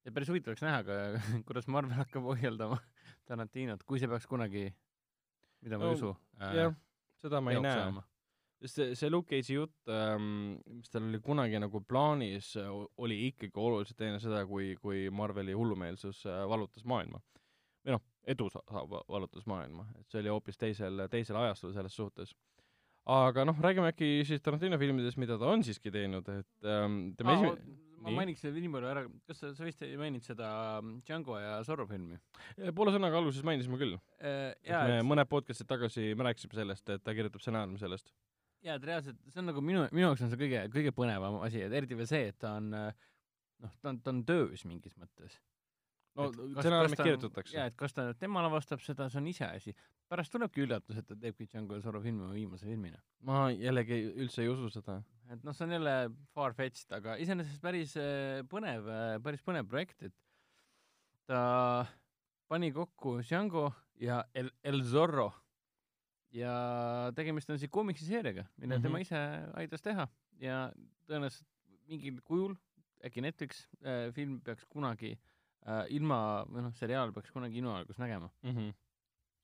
ja päris huvitav oleks näha ka, kuidas Marvel hakkab ohjeldama Tarantinot, kui see peaks kunagi, mida ma No, ei usu äh, jah, seda ma ei näe. sest see, see Luke Cage'i jutt ähm,, mis tal oli kunagi nagu plaanis, oli ikkagi oluliselt enne seda, kui, kui Marveli hullumeelsus äh, vallutas maailma. Või noh, edu vallutas maailma, et see oli hoopis teisel, teisel ajastul selles suhtes. aga noh, räägime äkki siis Tarantino filmidest, mida ta on siiski teinud, et ähm, tema ah, esimene, ma mainiks selle nii palju ära, kas sa, sa vist ei maininud seda Django ja Zorro filmi? poole sõnaga alguses mainisime küll, Äh, me et mõned podcast'id tagasi me rääkisime sellest, et ta kirjutab stsenaariumi sellest. jaa, et reaalselt see on nagu minu, minu jaoks on see kõige, kõige põnevam asi, et eriti veel see, et ta on äh, noh, ta on, ta on töös mingis mõttes. No stsenaariumid kirjutatakse jaa, et kas ta tema lavastab seda, see on iseasi. pärast tulebki üllatus, et ta teebki Django ja Zorro filmi viimase filmina. ma jällegi üldse ei usu seda. et noh, see on jälle far-fetched, aga iseenesest päris äh, põnev, päris põnev projekt, et ta pani kokku Django ja El, El Zorro ja tegemist on siis koomiksiseeriaga, mille mm -hmm. Tema ise aitas teha ja tõenäoliselt mingil kujul, äkki Netflix äh, film peaks kunagi äh, ilma, või noh, seriaal peaks kunagi ilmavalgus nägema. mm. -hmm.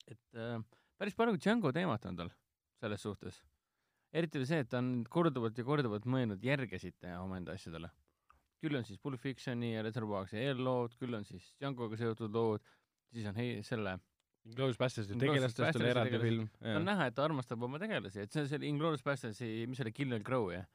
et äh, päris palju Django teemat on tal selles suhtes. eriti veel see, et ta on korduvalt ja korduvalt mõelnud järgesid teha omaenda asjadele. küll on siis Pulp Fictioni ja Reservoir'i eellood, küll on siis Djangoga seotud lood, siis on hei, selle, Inglourious Basterds'i tegelastest oli eraldi film. on näha, et ta armastab oma tegelasi, et see on selle Inglourious Bastardsi, mis see oli, Kill and Grow jah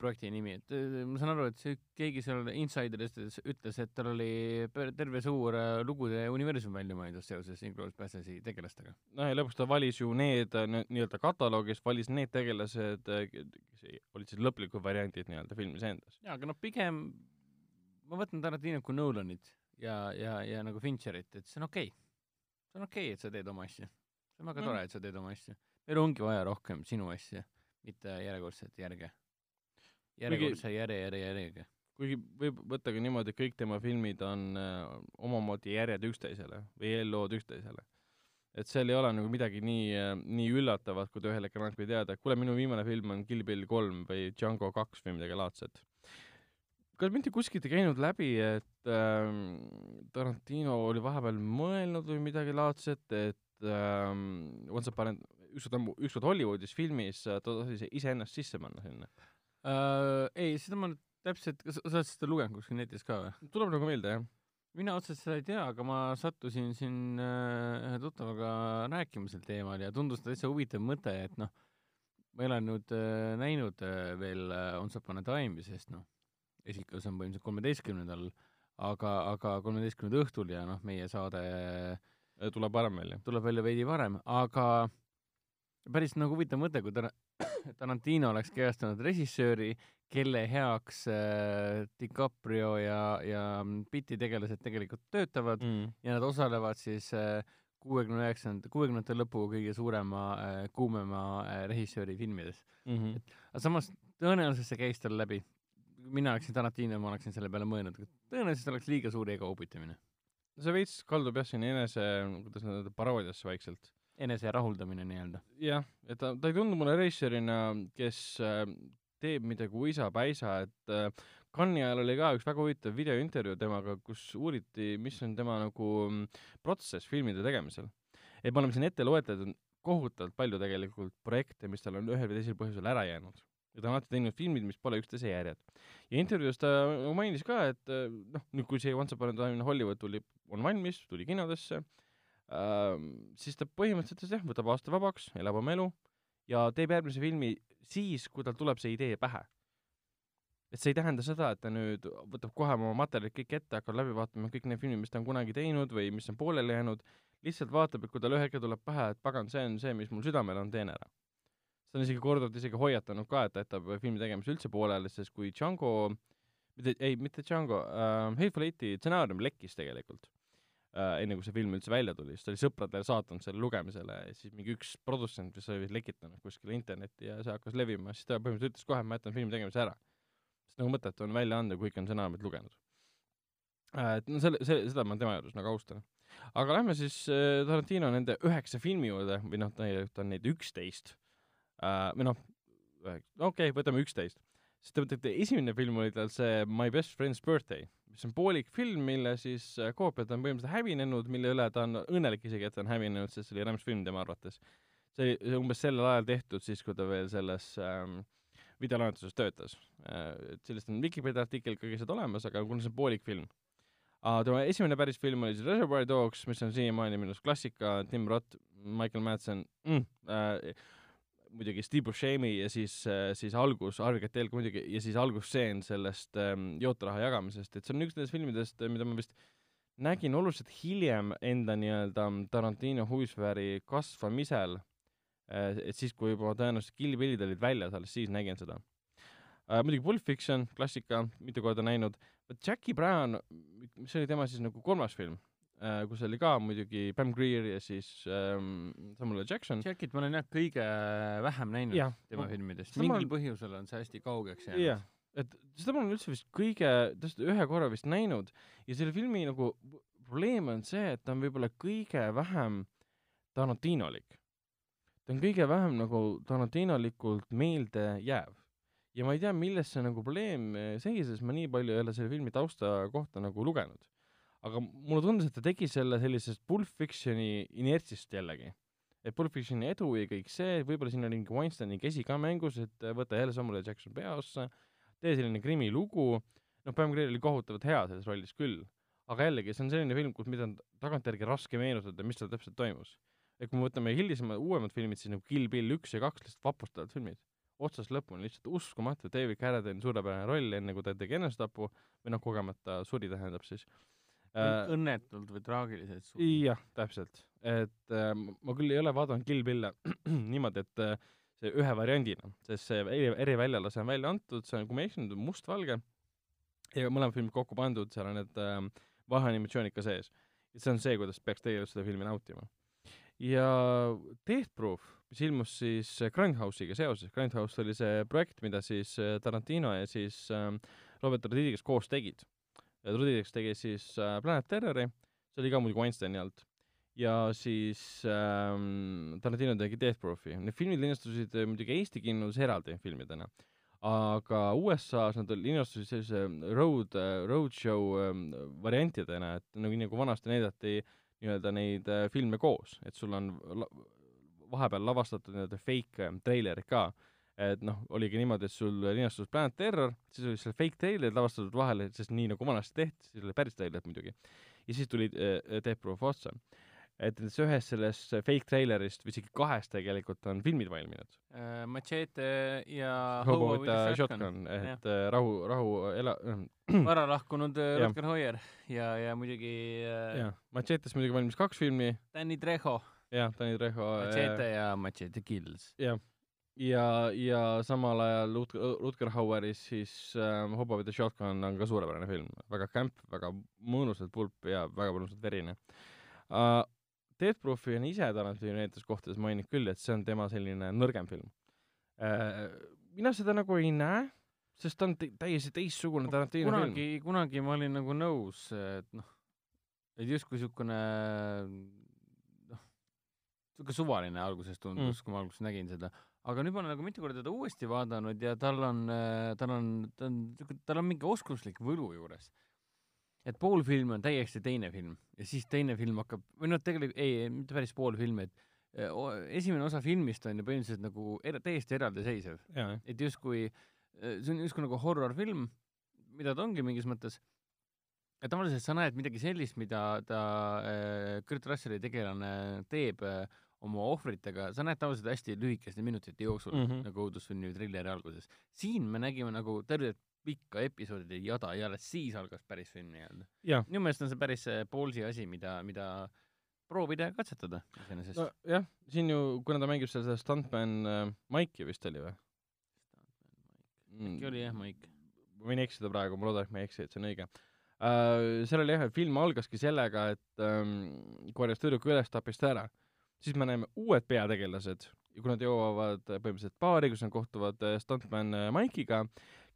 projekti nimi, et eh, ma saan aru, et see keegi seal insideritest ütles, et tal oli terve suur eh, lugude universum välja mõeldud seoses Inglourious Bastardsi tegelastega. noh, ja lõpuks ta valis ju need nii-öelda kataloogis, valis need tegelased, kes olid siis lõplikud variandid nii-öelda filmis endas. jaa, aga noh, pigem ma võtan Tarantinot kui Nolanit ja, ja, ja nagu Fincherit, et see on okei okay.. see on okei okay,, et sa teed oma asja. see on väga Mm. tore, et sa teed oma asja. meil ongi vaja rohkem sinu asja, mitte järjekordset järge. Järjekordse järje, järje, järjega. kuigi võib võtta ka niimoodi, et kõik tema filmid on äh, omamoodi järjed üksteisele või eellood üksteisele. et seal ei ole nagu midagi nii äh,, nii üllatavat, kui ta ühel hetkel annabki teada, et kuule, minu viimane film on Kill Bill kolm või Django kaks või midagi laadset. kas mitte kuskilt ei käinud läbi, et ähm, Tarantino oli vahepeal mõelnud või midagi laadset, et ähm, Once Upon a ükskord, ükskord Hollywoodis filmis äh, ta tahtis iseennast sisse panna sinna. Uh, ei, seda ma nüüd täpselt, kas sa oled seda lugenud kuskil netis ka või? tuleb nagu meelde, jah? mina otseselt seda ei tea, aga ma sattusin siin äh, ühe tuttavaga rääkima sel teemal ja tundus täitsa huvitav mõte, et noh, ma ei ole nüüd äh, näinud äh, veel äh, Once Upon a Time'i, sest noh, esitlus on põhimõtteliselt kolmeteistkümnendal, aga, aga kolmeteistkümnenda õhtul ja noh, meie saade tuleb varem välja. tuleb välja veidi varem, aga päris nagu huvitav mõte, kui Tar- Tarantino oleks kehastanud režissööri, kelle heaks äh, DiCaprio ja, ja Pitti tegelased tegelikult töötavad Mm. ja nad osalevad siis kuuekümne üheksanda, kuuekümnendate lõpu kõige suurema äh,, kuumema äh, režissööri filmides. Mm -hmm. aga samas tõenäoliselt see käis tal läbi. mina oleksin Tarantino, ma oleksin selle peale mõelnud, tõenäoliselt oleks liiga suur ego upitamine, see veits kaldub jah siin enese, kuidas nad öelda, paroodiasse vaikselt. Enese rahuldamine nii-öelda. jah, et ta, ta ei tundu mulle režissöörina, kes äh, teeb midagi uisapäisa, et äh, Cannes'i ajal oli ka üks väga huvitav videointervjuu temaga, kus uuriti, mis on tema nagu mm, protsess filmide tegemisel. et me oleme siin ette loetlenud kohutavalt palju tegelikult projekte, mis tal on ühel või teisel põhjusel ära jäänud. ja ta on alati teinud filmid, mis pole üksteise järjed. ja intervjuus ta mainis ka, et äh, noh, nüüd kui see Once Upon a Time in Hollywood tuli, on valmis, tuli kinodesse siis ta põhimõtteliselt jah, võtab aasta vabaks, elab oma elu ja teeb järgmise filmi siis, kui tal tuleb see idee pähe. et see ei tähenda seda, et ta nüüd võtab kohe oma materjalid kõik ette, hakkab läbi vaatama kõik need filmid, mis ta on kunagi teinud või mis on pooleli jäänud, lihtsalt vaatab, et kui tal ühel hetkel tuleb pähe, et pagan, see on see, mis mul südamel on, teen ära. ta on isegi korduvalt isegi hoiatanud ka, et ta jätab filmi tegemise üldse pooleli, sest kui Django mitte, ei, mitte Django äh,, Hateful Eighti stsenaarium lekkis tegelikult enne kui see film üldse välja tuli, siis ta oli sõpradele saatnud selle lugemisele ja siis mingi üks produtsent vist oli lekitanud kuskile internetti ja see hakkas levima, siis ta põhimõtteliselt ütles kohe, ma jätan filmi tegemise ära. sest nagu mõttetu on välja anda, kui ikka on stsenaariumit lugenud äh,. et no selle, see, seda ma tema juures nagu austan. aga lähme siis äh, Tarantino nende üheksa filmi juurde või noh, ta on neid üksteist äh, või noh, okei okay,, võtame üksteist siis ta mõtleb, et esimene film oli tal see My Best Friend's Birthday, mis on poolik film, mille siis äh, koopiad on põhimõtteliselt hävinenud, mille üle ta on õnnelik isegi, et ta on hävinenud, sest see oli rämps film tema arvates. see oli umbes sellel ajal tehtud, siis kui ta veel selles ähm, videolahenduses töötas äh,. et sellest on Vikipedia artikkel ka lihtsalt olemas, aga kuna see on poolik film uh,. tema esimene päris film oli siis Reservoir Dogs, mis on siiamaani minu arust klassika, Tim Roth, Michael Madsen mm,, äh, muidugi Steve Buscemi ja siis, äh, siis algus, Harvey Keitel ka muidugi, ja siis algusstseen sellest ähm, jootraha jagamisest, et see on üks nendest filmidest, mida ma vist nägin oluliselt hiljem enda nii-öelda Tarantino huvisfääri kasvamisel, äh, et siis, kui juba tõenäoliselt Kill Billid olid väljas, alles siis nägin seda. Äh,. muidugi Pulp Fiction, klassika, mitu korda näinud, Jackie Brown, mis oli tema siis nagu kolmas film kus oli ka muidugi Pam Grier ja siis ähm, Samuel Jackson. Jackit ma olen jah kõige vähem näinud ja, tema ma, filmidest, mingil on... põhjusel on see hästi kaugeks jäänud. et seda ma olen üldse vist kõige, tõesti ühe korra vist näinud. Ja selle filmi nagu probleem on see, et ta on võib-olla kõige vähem Tarantinolik. ta on kõige vähem nagu Tarantinolikult meelde jääv. Ja ma ei tea, milles see nagu probleem seisis, ma nii palju ei ole selle filmi tausta kohta nagu lugenud aga mulle tundus, et ta tegi selle sellisest Pulp Fictioni inertsist jällegi. et Pulp Fictioni edu ja kõik see, võib-olla siin oli mingi Weinsteini käsi ka mängus, et võtta jälle Samuel Jackson peaossa, tee selline krimilugu, noh, Pam Grier oli kohutavalt hea selles rollis küll, aga jällegi, see on selline film, kus, mida on tagantjärgi raske meenutada, mis seal täpselt toimus. et kui me võtame hilisemad, uuemad filmid, siis nagu Kill Bill üks ja kaks, lihtsalt vapustavad filmid. otsast lõpuni lihtsalt uskumatu, David Carradine suurepärane roll, enne kui ta tegi enesetapu, või noh, kogemata suri, tähendab siis Äh, õnnetult või traagiliselt suur. jah, täpselt. et äh, ma küll ei ole vaadanud Kill Bill'e niimoodi, et äh, see ühe variandina, sest see eri, eriväljalase on välja antud, see on, kui ma ei eksi, nüüd mustvalge ja mõlemad filmid kokku pandud, seal on need äh, vaheanimatsioonid ka sees. ja see on see, kuidas peaks tegelikult seda filmi nautima. ja Death Proof, mis ilmus siis Grindhouse'iga seoses, Grindhouse oli see projekt, mida siis äh, Tarantino ja siis äh, Robert Rodriguez koos tegid Trudideks tegi siis äh, Planet Terrori, see oli ka muidugi Weinsteini alt. ja siis ähm, Tarantino tegi Death Proofi. Need filmid linastusid äh, muidugi Eesti kinos eraldi filmidena, aga USA-s nad linastusid sellise road, äh, roadshow ähm, variantidena, et nagu, nagu vanasti näidati nii-öelda neid filme koos, et sul on la vahepeal lavastatud nii-öelda fake äh, treilerid ka et noh, oligi niimoodi, et sul linastus Planet Terror, siis oli seal fake treilerid lavastatud vahele, sest nii nagu vanasti tehti, siis oli päris treilerid muidugi. ja siis tuli äh, Death Proof otsa. et nendes ühes sellest fake treilerist või isegi kahest tegelikult on filmid valminud uh,. Machete ja Hobo with a shotgun, et uh, rahu, rahu, ela- vara lahkunud uh, Rutger Hauer ja, ja muidugi uh, jah, Machetes muidugi valmis kaks filmi. Danny Trejo. jah, Danny Trejo. Machete ja Machete Kills. jah ja, ja samal ajal Rutger, Rutger Haueris siis äh, Hobo with the Shotgun on ka suurepärane film, väga kämp, väga mõnusalt pulp ja väga mõnusalt verine uh,. Death Proofi on ise Tarantino nendes kohtades maininud küll, et see on tema selline nõrgem film uh,. mina seda nagu ei näe, sest ta on täiesti teistsugune Tarantino kunagi, film. kunagi ma olin nagu nõus, et noh, et justkui niisugune noh, niisugune suvaline alguses tundus mm., kui ma alguses nägin seda aga nüüd ma olen nagu mitu korda teda uuesti vaadanud ja tal on, äh, tal on, ta on, tal on mingi oskuslik võlu juures. et pool filmi on täiesti teine film ja siis teine film hakkab, või noh, tegelikult ei, mitte päris pool filmi, et äh, esimene osa filmist on ju põhimõtteliselt nagu er, täiesti eraldiseisev. et justkui, äh, see on justkui nagu horror-film, mida ta ongi mingis mõttes, ja tavaliselt sa näed midagi sellist, mida ta äh,, Kurt Russelli tegelane teeb äh, oma ohvritega, sa näed tavaliselt hästi lühikeste minutite jooksul mm. -hmm. nagu õudussünnivi trilleri alguses. siin me nägime nagu tervet pikka episoodide jada ja alles siis algas päris film nii-öelda. jah, minu meelest on see päris äh, ballsy asi, mida, mida proovida ja katsetada iseenesest no,. nojah, siin ju, kuna ta mängib seal seda stuntman äh, Maiki vist oli või? äkki oli jah, Maik? ma võin eksida praegu, ma loodan, et ma ei eksi, et see on õige uh,. seal oli jah, et film algaski sellega, et um, korjas tüdruku üles, tappis ta ära. Siis me näeme uued peategelased ja kui nad jõuavad äh, põhimõtteliselt baari, kus nad kohtuvad äh, stuntman äh, Mike'iga,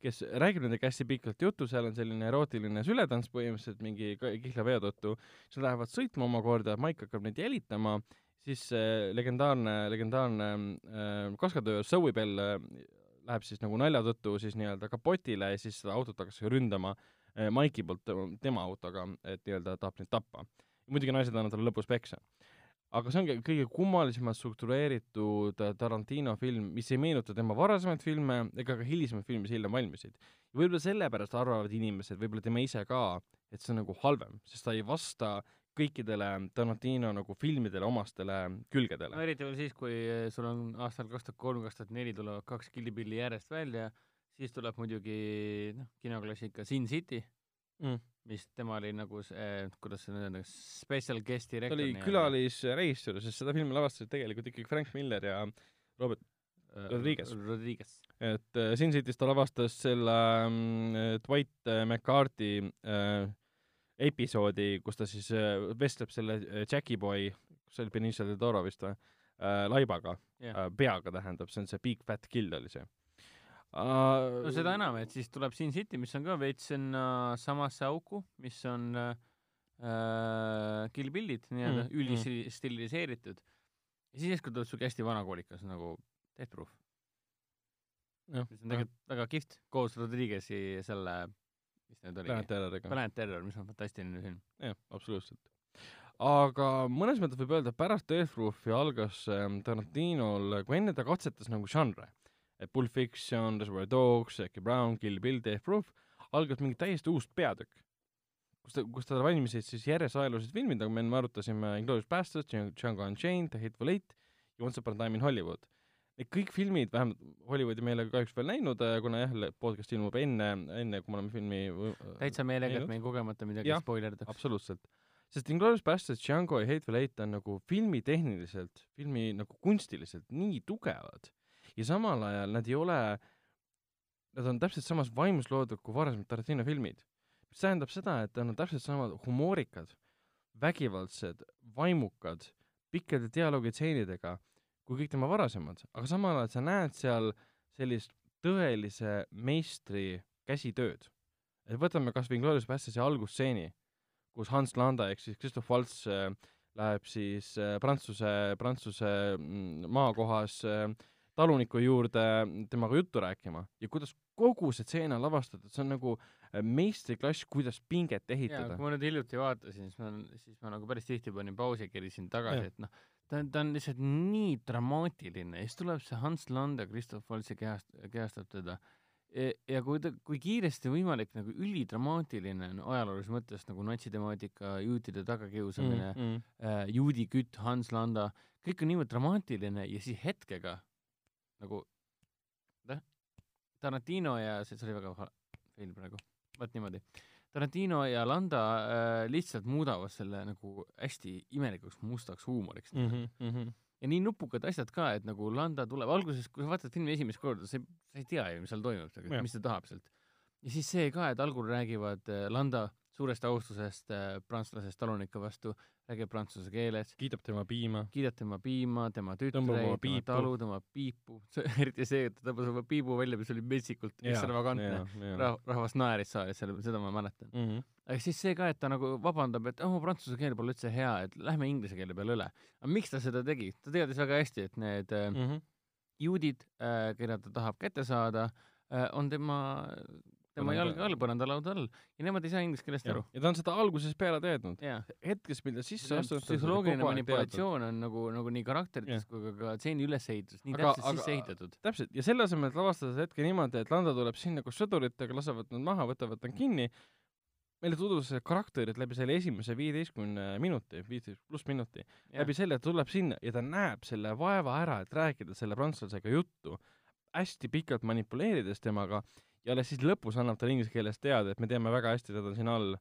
kes räägib nendega hästi pikalt juttu, seal on selline erootiline sületants põhimõtteliselt mingi kihla veo tõttu, siis nad lähevad sõitma omakorda, Mike hakkab neid jälitama, siis äh, legendaarne, legendaarne äh, kaskadöör Zoe Bell äh, läheb siis nagu nalja tõttu siis nii-öelda kapotile ja siis seda autot hakkas ründama äh, Maiki poolt tema- autoga, et nii-öelda tahab neid tappa. muidugi naised annavad talle lõpus peksa. Aga see ongi kõige kummalisemalt struktureeritud äh, Tarantino film, mis ei meenuta tema varasemaid filme ega ka hilisemaid filme, mis hiljem valmisid. võib-olla sellepärast arvavad inimesed, võib-olla tema ise ka, et see on nagu halvem, sest ta ei vasta kõikidele Tarantino nagu filmidele omastele külgedele no. eriti veel siis, kui eh, sul on aastal kaks tuhat kolm, kaks tuhat neli tulevad kaks killipilli järjest välja, siis tuleb muidugi noh, kinoklassika Sin City Mm. Mis tema oli nagu see, kuidas see nüüd on, special guest ta director. oli külalisreisijal, sest seda filmi lavastasid tegelikult ikkagi Frank Miller ja Robert, Rodriguez. Rodriguez. et äh, Sin City's ta lavastas selle Dwight äh, McCarthy äh, episoodi, kus ta siis äh, vestleb selle äh, Jackie Boy, kus oli Benicio del Toro vist või äh,, laibaga Jah. äh,, peaga tähendab, see on see Big Fat Kill oli see. No seda enam, et siis tuleb Sin City, mis on ka veits sinna samasse auku, mis on äh, Kill Billid nii-öelda Mm, mm, üldistiliseeritud. ja siis järsku tuleb siuke hästi vanakoolikas nagu Death Proof, mis on tegelikult väga kihvt koos Rodriguez'i selle, mis ta nüüd oligi Planet, Terroriga. Planet Terror, mis on fantastiline film. jah, absoluutselt. aga mõnes mõttes võib öelda, et pärast Death Proofi algas ähm, Tarantinol, kui enne ta katsetas nagu žanre, et Pulp Fiction, Reservoir Dogs, Jackie Brown, Kill Bill, Death Proof, algas mingi täiesti uus peatükk, kus ta, kus tal valmisid siis järjest ajaloolised filmid, nagu me enne arutasime, Inglourious Basterds, Django Unchained, The Hateful Eight ja Once Upon a Time in Hollywood. Need kõik filmid, vähemalt Hollywoodi me ei ole kahjuks veel näinud, kuna jah, podcast ilmub enne, enne kui me oleme filmi äh, täitsa meelega, et me kogemata midagi spoilerdaks. absoluutselt. sest Inglourious Basterds, Django ja Hateful Eight on nagu filmitehniliselt, filmi nagu kunstiliselt nii tugevad ja samal ajal nad ei ole, nad on täpselt samas vaimus loodud kui varasemad Tarantino filmid. mis tähendab seda, et nad on täpselt samad humoorikad, vägivaldsed, vaimukad, pikkade dialoogitseenidega kui kõik tema varasemad, aga samal ajal sa näed seal sellist tõelise meistri käsitööd. et võtame kas või Inglourious Basterds'i algusstseeni, kus Hans Landa ehk siis Christoph Waltz äh, läheb siis äh, Prantsuse, Prantsuse mm, maakohas äh, taluniku juurde temaga juttu rääkima ja kuidas kogu see stseen on lavastatud, see on nagu äh, meistriklass, kuidas pinget ehitada kui. ma nüüd hiljuti vaatasin, siis ma, siis ma nagu päris tihti panin pausi ja kerisin tagasi, et noh, ta on, ta on lihtsalt nii dramaatiline ja siis tuleb see Hans Landa, Christoph Waltz ja kehast-, kehastab teda. ja kui ta, kui kiiresti võimalik nagu ülidramaatiline on ajaloolises mõttes nagu natsitemaatika, juutide tagakiusamine mm., mm. äh, juudi kütt, Hans Landa, kõik on niivõrd dramaatiline ja siis hetkega nagu, Tarantino ja see, see oli väga fail praegu, vot niimoodi. Tarantino ja Landa äh, lihtsalt muudavad selle nagu hästi imelikuks mustaks huumoriks Mm -hmm, mm -hmm. ja nii nupukad asjad ka, et nagu Landa tuleb alguses, kui sa vaatad filmi esimest korda, sa ei, sa ei tea ju, mis seal toimub, Jah. mis ta tahab sealt. ja siis see ka, et algul räägivad äh, Landa suurest austusest äh, prantslasest taluniku vastu, räägib prantsuse keeles, kiidab tema piima. kiidab tema piima, tema tütreid, tema talu, tema piipu, eriti see, et ta tõmbas oma piibu välja, mis oli metsikult ekstravagantne. Rah-, rahvas naeris saalis selle, seda ma mäletan. Mm -hmm. aga siis see ka, et ta nagu vabandab, et oh, prantsuse keel pole üldse hea, et lähme inglise keele peale üle. aga miks ta seda tegi? ta teadis väga hästi, et need äh, Mm -hmm. juudid, keda ta tahab kätte saada, on tema, tema jalge all, põrandalauda all ja nemad ei saa inglise keelest aru. ja ta on seda algusest peale teadnud. hetkest, mil ta sisse astus, psühholoogiline manipulatsioon on nagu, nagu nii karakterites kui ka, ka stseeni ülesehitus nii Aga- täpselt aga- sisse ehitatud. täpselt, ja selle asemel, et lavastada see hetke niimoodi, et Lando tuleb sinna koos sõduritega, lasevad nad maha, võtavad ta kinni, meile tutvustas karakterit läbi selle esimese viieteistkümne minuti, viisteist pluss minuti, läbi selle, tuleb sinna ja ta näeb selle vaeva ära, et rääkida selle prantslasega juttu, hästi pikalt manipuleerides temaga ja alles siis lõpus annab talle inglise keeles teada, et me teame väga hästi, on siin all,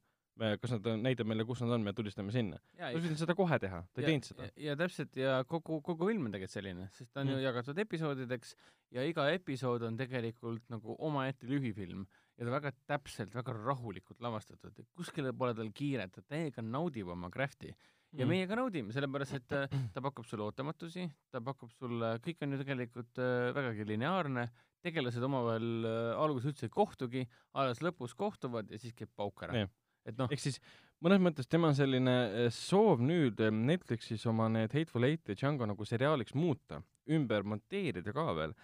kas nad näitab meile, kus nad on, me tulistame sinna. ta pidanud seda kohe teha, ta ei teinud seda. ja täpselt ja kogu, kogu film on tegelikult selline, sest ta on mm. ju jagatud episoodideks ja iga episood on tegelikult nagu omaette lühifilm ja ta väga täpselt, väga rahulikult lavastatud, kuskile pole tal kiiret, ta täiega naudib oma craft'i ja mm. meie ka naudime, sellepärast et äh, ta pakub sulle ootamatusi, ta pakub sulle, kõik on ju tegelikult äh, vägagi lineaarne, tegelased omavahel äh, alguses üldse ei kohtugi, alles lõpus kohtuvad ja siis käib pauk ära. et noh. ehk siis mõnes mõttes tema selline soov nüüd Netflixis oma need Hateful Eight ja Django nagu seriaaliks muuta, ümber monteerida ka veel,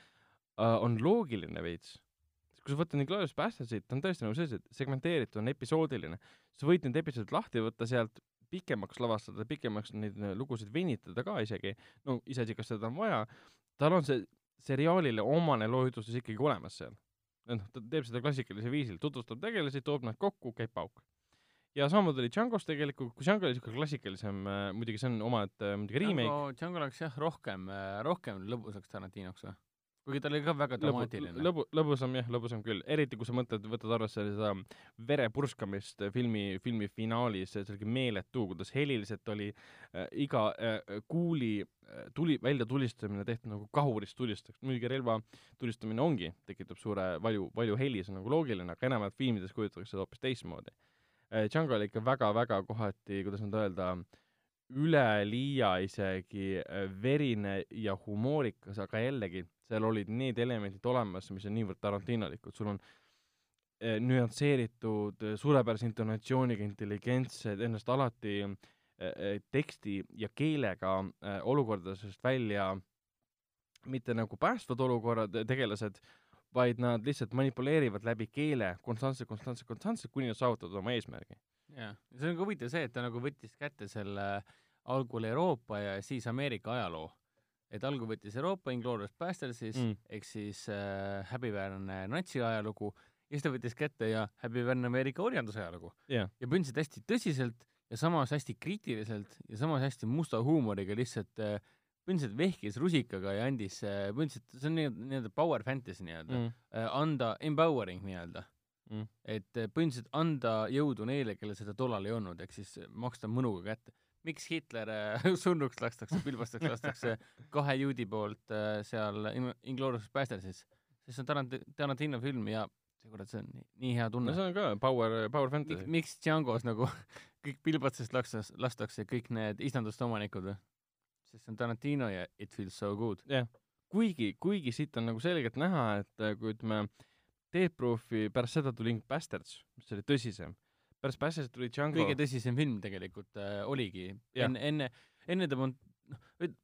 on loogiline veits kui sa võtad Inglourious Bastardsit, ta on tõesti nagu sellised segmenteeritud, on episoodiline. sa võid need episoodid lahti võtta sealt, pikemaks lavastada, pikemaks neid lugusid venitada ka isegi, no iseasi, kas seda on vaja, tal on see seriaalile omane loojutustus ikkagi olemas seal. noh, ta teeb seda klassikalisel viisil, tutvustab tegelasi, toob nad kokku, käib pauk. ja samamoodi oli Django's tegelikult, kui Django oli niisugune klassikalisem äh,, muidugi see on omaette muidugi remake. Django läks jah, rohkem äh,, rohkem lõbusaks Tarantinoks või? Kuigi ta oli ka väga dramaatiline. lõbu, lõbusam jah, lõbusam küll, eriti kui sa mõtled, võtad arvesse seda vere purskamist filmi, filmi finaalis, see oli meeletu, kuidas heliliselt oli äh, iga äh, kuuli äh, tuli, väljatulistamine tehtud nagu kahurist tulistaks, muidugi relva tulistamine ongi, tekitab suure valju, valju heli, see on nagu loogiline, aga enamalt filmides kujutatakse seda hoopis teistmoodi äh,. Django oli ikka väga-väga kohati, kuidas nüüd öelda äh,, üleliia isegi äh, verine ja humoorikas, aga jällegi, seal olid need elemendid olemas, mis on niivõrd tarantinolikud, sul on eh, nüansseeritud, suurepärase intonatsiooniga, intelligentsed, ennast alati teksti ja keelega olukordadest välja mitte nagu päästvad olukorrad, tegelased, vaid nad lihtsalt manipuleerivad läbi keele konstantselt, konstantselt, konstantselt, kuni nad saavutavad oma eesmärgi jah, see on ka huvitav see, et ta nagu võttis kätte selle algul Euroopa ja siis Ameerika ajaloo. et algul võttis Euroopa Inglourious Bastards mm. ehk siis äh, häbiväärne natsi ajalugu ja siis ta võttis kätte ja häbiväärne Ameerika orjanduse ajalugu yeah.. ja põhimõtteliselt hästi tõsiselt ja samas hästi kriitiliselt ja samas hästi musta huumoriga lihtsalt äh, põhimõtteliselt vehkis rusikaga ja andis äh,, põhimõtteliselt see on nii-öelda power fantasy nii-öelda mm., äh, anda empowering nii-öelda mm.. et äh, põhimõtteliselt anda jõudu neile, kellel seda tollal ei olnud, ehk siis maksta mõnuga kätte. miks Hitler äh, surnuks lastakse, pilbastaks lastakse kahe juudi poolt äh, seal Inglourious Bastardsis, sest see on Tarant-, Tarantino film ja see kurat, see on nii, hea tunne. no see on ka power, power fantasy. miks Django's nagu kõik pilbatsest lastakse, lastakse kõik need istanduste omanikud või? sest see on Tarantino ja it feels so good. jah yeah., kuigi, kuigi siit on nagu selgelt näha, et kui ütleme, Death Proofi, pärast seda tuli Bastards, mis oli tõsisem. pärast Bastards tuli Django. kõige tõsisem film tegelikult äh, oligi. enne, enne, enne ta polnud, noh,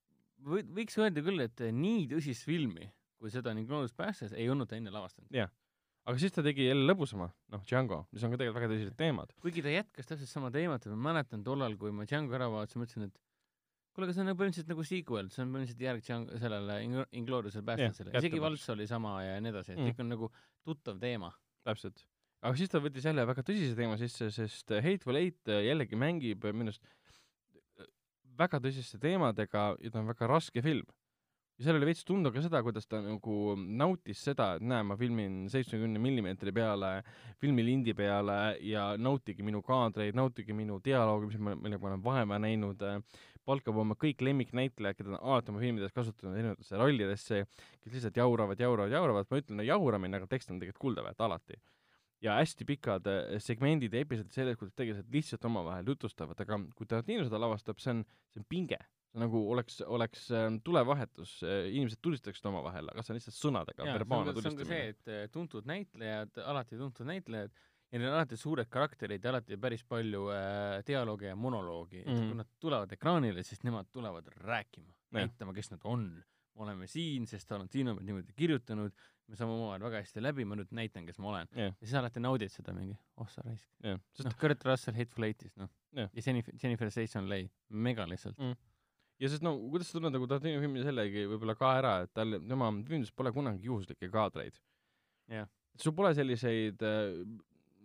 võiks öelda küll, et nii tõsist filmi, kui seda Inglourious Bastards, ei olnud ta enne lavastanud. jah. aga siis ta tegi jälle lõbusama, noh, Django, mis on ka tegelikult väga tõsised teemad. kuigi ta jätkas täpselt sama teemat ja ma mäletan tollal, kui ma Django ära vaatasin, mõtlesin, et kuule, aga see on nagu põhimõtteliselt nagu sequel, see on põhimõtteliselt järg sellele Inglourious'ile Bastardsile yeah,, isegi Valts oli sama ja nii edasi, et mm. kõik on nagu tuttav teema. täpselt. aga siis ta võttis jälle väga tõsise teema sisse, sest Hateful Eight jällegi mängib minu arust väga tõsiste teemadega ja ta on väga raske film ja seal oli veits tunda ka seda, kuidas ta nagu nautis seda, et näe, ma filmin seitsmekümne millimeetri peale, filmilindi peale ja nautige minu kaadreid, nautige minu dialoogi, mis ma, millega ma olen vaeva näinud, palkab oma kõik lemmiknäitlejad, keda ta on alati oma filmides kasutanud erinevatesse rollidesse, kes lihtsalt jauravad, jauravad, jauravad, ma ütlen, no jauramine, aga tekst on tegelikult kuldaväärt alati. ja hästi pikad eh, segmendid ja episoodid sellest, kuidas tegelased lihtsalt omavahel jutustavad, aga kui Tarantino seda lavastab, see on, see on pinge nagu oleks, oleks ähm, tulevahetus, äh, inimesed tulistaksid omavahel, aga see on lihtsalt sõnadega verbaalne tulistamine. see on ka see, et äh, tuntud näitlejad, alati tuntud näitlejad, ja neil on alati suured karakterid ja alati päris palju äh, dialoogi ja monoloogi mm, -hmm. et mhm. kui nad tulevad ekraanile, siis nemad tulevad rääkima, näitama, kes nad on. me oleme siin, sest Tarantino on niimoodi kirjutanud, me saame omavahel väga hästi läbi, ma nüüd näitan, kes ma olen yeah.. ja siis alati naudid seda mingi, oh sa raisk yeah.. noh, Kurt Russell Hateful Eight'is, noh yeah.. ja Jennifer, Jennifer Station Leigh, mega lihtsalt mm ja sest no kuidas sa tunned nagu Tarantino filmi sellegi võib-olla ka ära, et tal, tema filmides pole kunagi juhuslikke kaadreid yeah.. sul pole selliseid äh,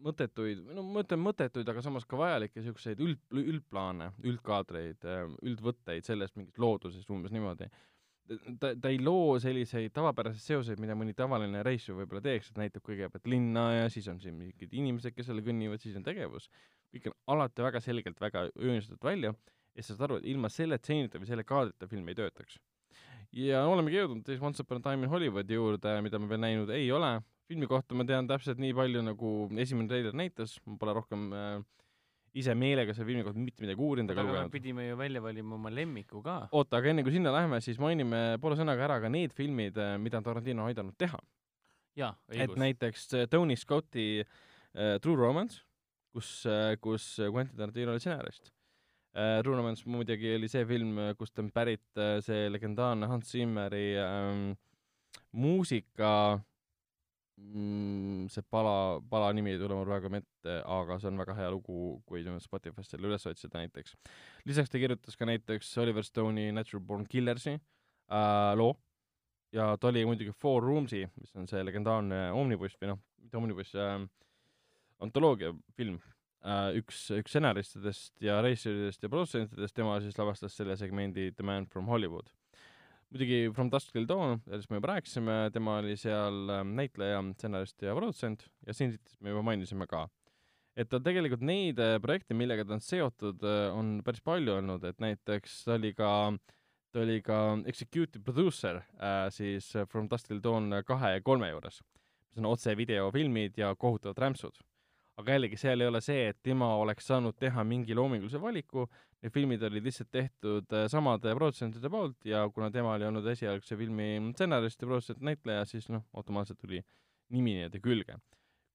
mõttetuid, no ma ütlen mõttetuid, aga samas ka vajalikke niisuguseid üld, üldplaane, üldkaadreid, üldvõtteid sellest mingist loodusest umbes niimoodi. ta, ta ei loo selliseid tavapäraseid seoseid, mida mõni tavaline reisija võib-olla teeks, et näitab kõigepealt linna ja siis on siin mingid inimesed, kes seal kõnnivad, siis on tegevus. kõik on alati väga selgelt väga joonistatud välja ja sa saad aru, et ilma selle tseenita või selle kaadrita film ei töötaks. ja olemegi jõudnud siis Once Upon a Time in Hollywoodi juurde, mida ma veel näinud ei ole filmi kohta ma tean täpselt nii palju, nagu esimene treiler näitas, ma pole rohkem äh, ise meelega selle filmi kohta mitte midagi uurinud ega lugenud. pidime ju välja valima oma lemmiku ka. oota, aga enne kui sinna läheme, siis mainime poole sõnaga ära ka need filmid, äh, mida Tarantino on aidanud teha. jaa, õigus. et näiteks äh, Tony Scotti äh, True Romance, kus äh,, kus Quentin Tarantino oli stsenarist äh,. Romance muidugi oli see film, kust on pärit äh, see legendaarne Hans Zimmeri äh, muusika mm, see pala, pala nimi ei tule mul praegu ette, aga see on väga hea lugu, kui Spotify'st selle üles otsida näiteks. lisaks ta kirjutas ka näiteks Oliver Stone'i Natural Born Killersi äh, loo ja ta oli muidugi Four Rooms'i, mis on see legendaarne Omnibus või noh, mitte Omnibus äh,, antoloogia film äh,, üks, üks stsenaristidest ja reisijatest ja produtsentidest, tema siis lavastas selle segmendi The Man from Hollywood. Muidugi From Dusk Till Dawn, sellest me juba rääkisime, tema oli seal ähm, näitleja, stsenarist ja produtsent ja Cityt me juba mainisime ka. et ta tegelikult neid äh, projekte, millega ta on seotud, äh, on päris palju olnud, et näiteks ta oli ka, ta oli ka executive producer äh, siis From Dusk Till Dawn kahe ja kolme juures, mis on otsevideofilmid ja kohutavad rämpsud aga jällegi, seal ei ole see, et tema oleks saanud teha mingi loomingulise valiku, need filmid olid lihtsalt tehtud äh, samade produtsentide poolt ja kuna tema oli olnud esialgse filmi stsenarist ja produtsent näitleja, siis noh, automaatselt tuli nimi nii-öelda külge.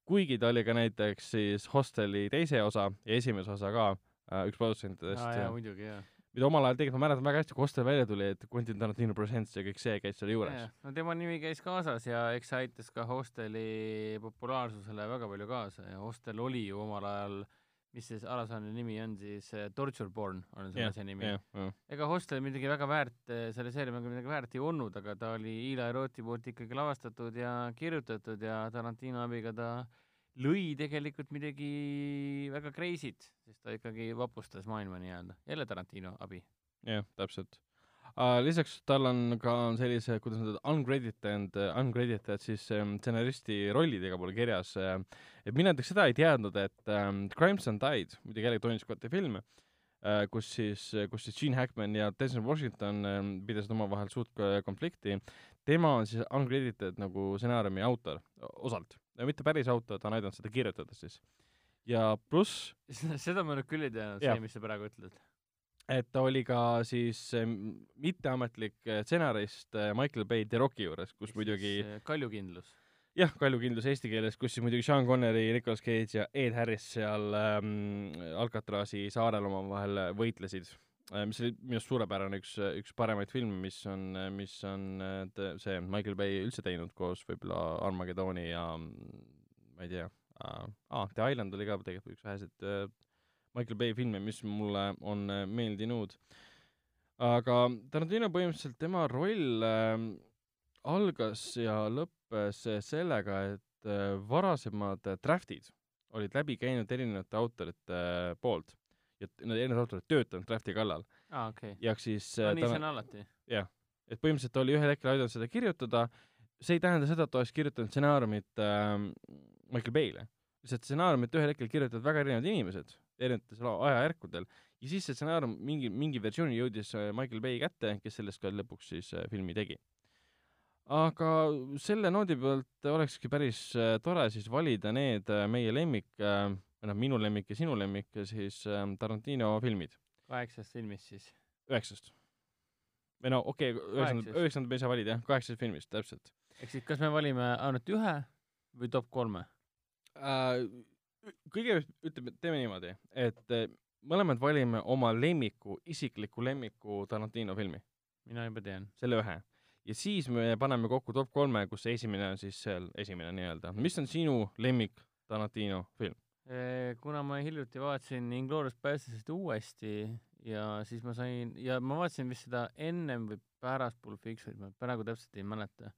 kuigi ta oli ka näiteks siis Hosteli teise osa ja esimese osa ka äh, üks produtsentidest. aa jaa, muidugi jaa mida omal ajal tegelikult ma mäletan väga hästi, kui Hostel välja tuli, et Quentin Tarantino Presents ja kõik see käis seal juures. no tema nimi käis kaasas ja eks see aitas ka Hosteli populaarsusele väga palju kaasa ja Hostel oli ju omal ajal mis see alasaane nimi on siis, Torture Porn on selle asja nimi. ega Hostel midagi väga väärt, selle seeria midagi väärt ei olnud, aga ta oli Eli Rothi poolt ikkagi lavastatud ja kirjutatud ja Tarantino abiga ta lõi tegelikult midagi väga crazy't, sest ta ikkagi vapustas maailma nii-öelda. jälle Tarantino abi. jah, täpselt uh,. lisaks tal on ka sellise, kuidas nad uncredited, uncredited siis um, stsenaristi rollid igal pool kirjas uh,. et mina näiteks seda ei teadnud, et um, Crimson Tide, muidugi jällegi Tony Scotti film uh,, kus siis, kus siis Gene Hackman ja Denzel Washington um, pidasid omavahel suurt konflikti. tema on siis uncredited nagu stsenaariumi autor, osalt mitte päris auto, ta on aidanud seda kirjutada siis. ja pluss seda ma nüüd küll ei teadnud, see, mis sa praegu ütled. et ta oli ka siis mitteametlik eh, stsenarist eh, Michael Bay The Rocki juures, kus Eks muidugi kaljukindlus. jah, kaljukindlus eesti keeles, kus siis muidugi Sean Connery, Nicolas Cage ja Ed Harris seal ähm, Alcatrazi saarel omavahel võitlesid mis oli minu arust suurepärane, üks, üks paremaid filme, mis on, mis on see Michael Bay üldse teinud koos võib-olla Armageddoni ja ma ei tea äh,, ah, The Island oli ka tegelikult üks väheseid äh, Michael Bay filme, mis mulle on äh, meeldinud. aga Tarantino põhimõtteliselt, tema roll äh, algas ja lõppes sellega, et äh, varasemad draftid olid läbi käinud erinevate autorite äh, poolt ja need erinevad autorid töötanud Drafti kallal. okei okay.. ja siis no nii see on alati. jah, et põhimõtteliselt oli ühel hetkel aidanud seda kirjutada, see ei tähenda seda, et ta oleks kirjutanud stsenaariumit äh, Michael Bay'le. lihtsalt stsenaariumit ühel hetkel kirjutavad väga erinevad inimesed erinevatel ajajärkudel ja siis see stsenaarium mingi, mingi versiooni jõudis äh, Michael Bay kätte, kes sellest ka lõpuks siis äh, filmi tegi. aga selle noodi pealt olekski päris äh, tore siis valida need äh, meie lemmik äh, või noh, minu lemmik ja sinu lemmik siis äh, Tarantino filmid. kaheksast filmist siis? üheksast. või no okei okay,, üheksanda, üheksanda me ei saa valida jah, kaheksast filmist, täpselt. ehk siis kas me valime ainult ühe või top kolme äh,? kõigepealt ütleme, teeme niimoodi, et äh, mõlemad valime oma lemmiku, isikliku lemmiku Tarantino filmi. mina juba tean. selle ühe. ja siis me paneme kokku top kolme, kus esimene on siis seal esimene nii-öelda. mis on sinu lemmik Tarantino film? Kuna ma hiljuti vaatasin Inglourious Basterds'i uuesti ja siis ma sain ja ma vaatasin vist seda ennem või pärast Pulp Fictionit, ma praegu täpselt ei mäleta,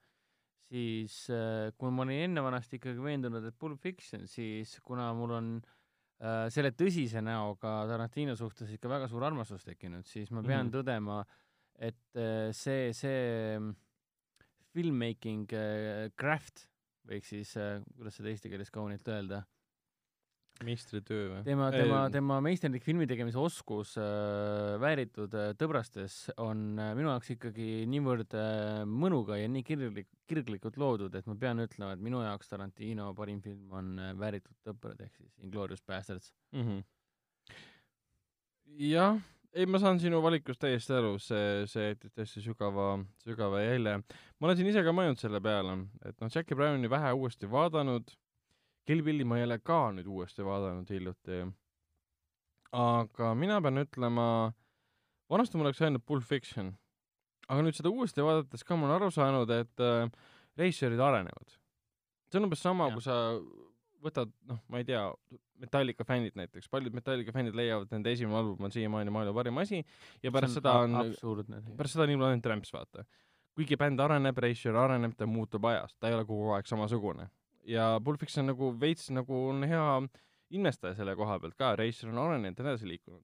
siis äh, kui ma olin enne vanasti ikkagi veendunud, et Pulp Fiction, siis kuna mul on äh, selle tõsise näoga Tarantino suhtes ikka väga suur armastus tekkinud, siis ma pean mm. -hmm. tõdema, et äh, see, see mm, filmmaking äh, craft võiks siis äh,, kuidas seda eesti keeles kaunilt öelda, meistritöö või? tema, tema, tema meisterlik filmi tegemise oskus äh, vääritud äh, tõbrastes on äh, minu jaoks ikkagi niivõrd äh, mõnuga ja nii kirglik, kirglikult loodud, et ma pean ütlema, et minu jaoks Tarantino parim film on äh, Vääritud tõprad ehk siis Inglourious Bastards. mm. -hmm. jah, ei ma saan sinu valikust täiesti aru, see, see jättis tõesti sügava, sügava jälje. ma olen siin ise ka mõelnud selle peale, et noh, Jackie Browni vähe uuesti vaadanud, Kill Billi ma ei ole ka nüüd uuesti vaadanud hiljuti. aga mina pean ütlema, vanasti mul oleks öelnud Pulp Fiction, aga nüüd seda uuesti vaadates ka ma olen aru saanud, et äh, režissöörid arenevad. see on umbes sama, kui sa võtad, noh, ma ei tea, Metallica fännid näiteks, paljud Metallica fännid leiavad, et nende esimene album on siiamaani maailma parim asi ja pärast seda on, pärast seda on nii ainult rämps, vaata. kuigi bänd areneb, režissöör areneb, ta muutub ajas, ta ei ole kogu aeg samasugune. Ja Pulp Fiction nagu veits nagu on hea investaja selle koha pealt ka, režissöör on arenenud, edasi liikunud.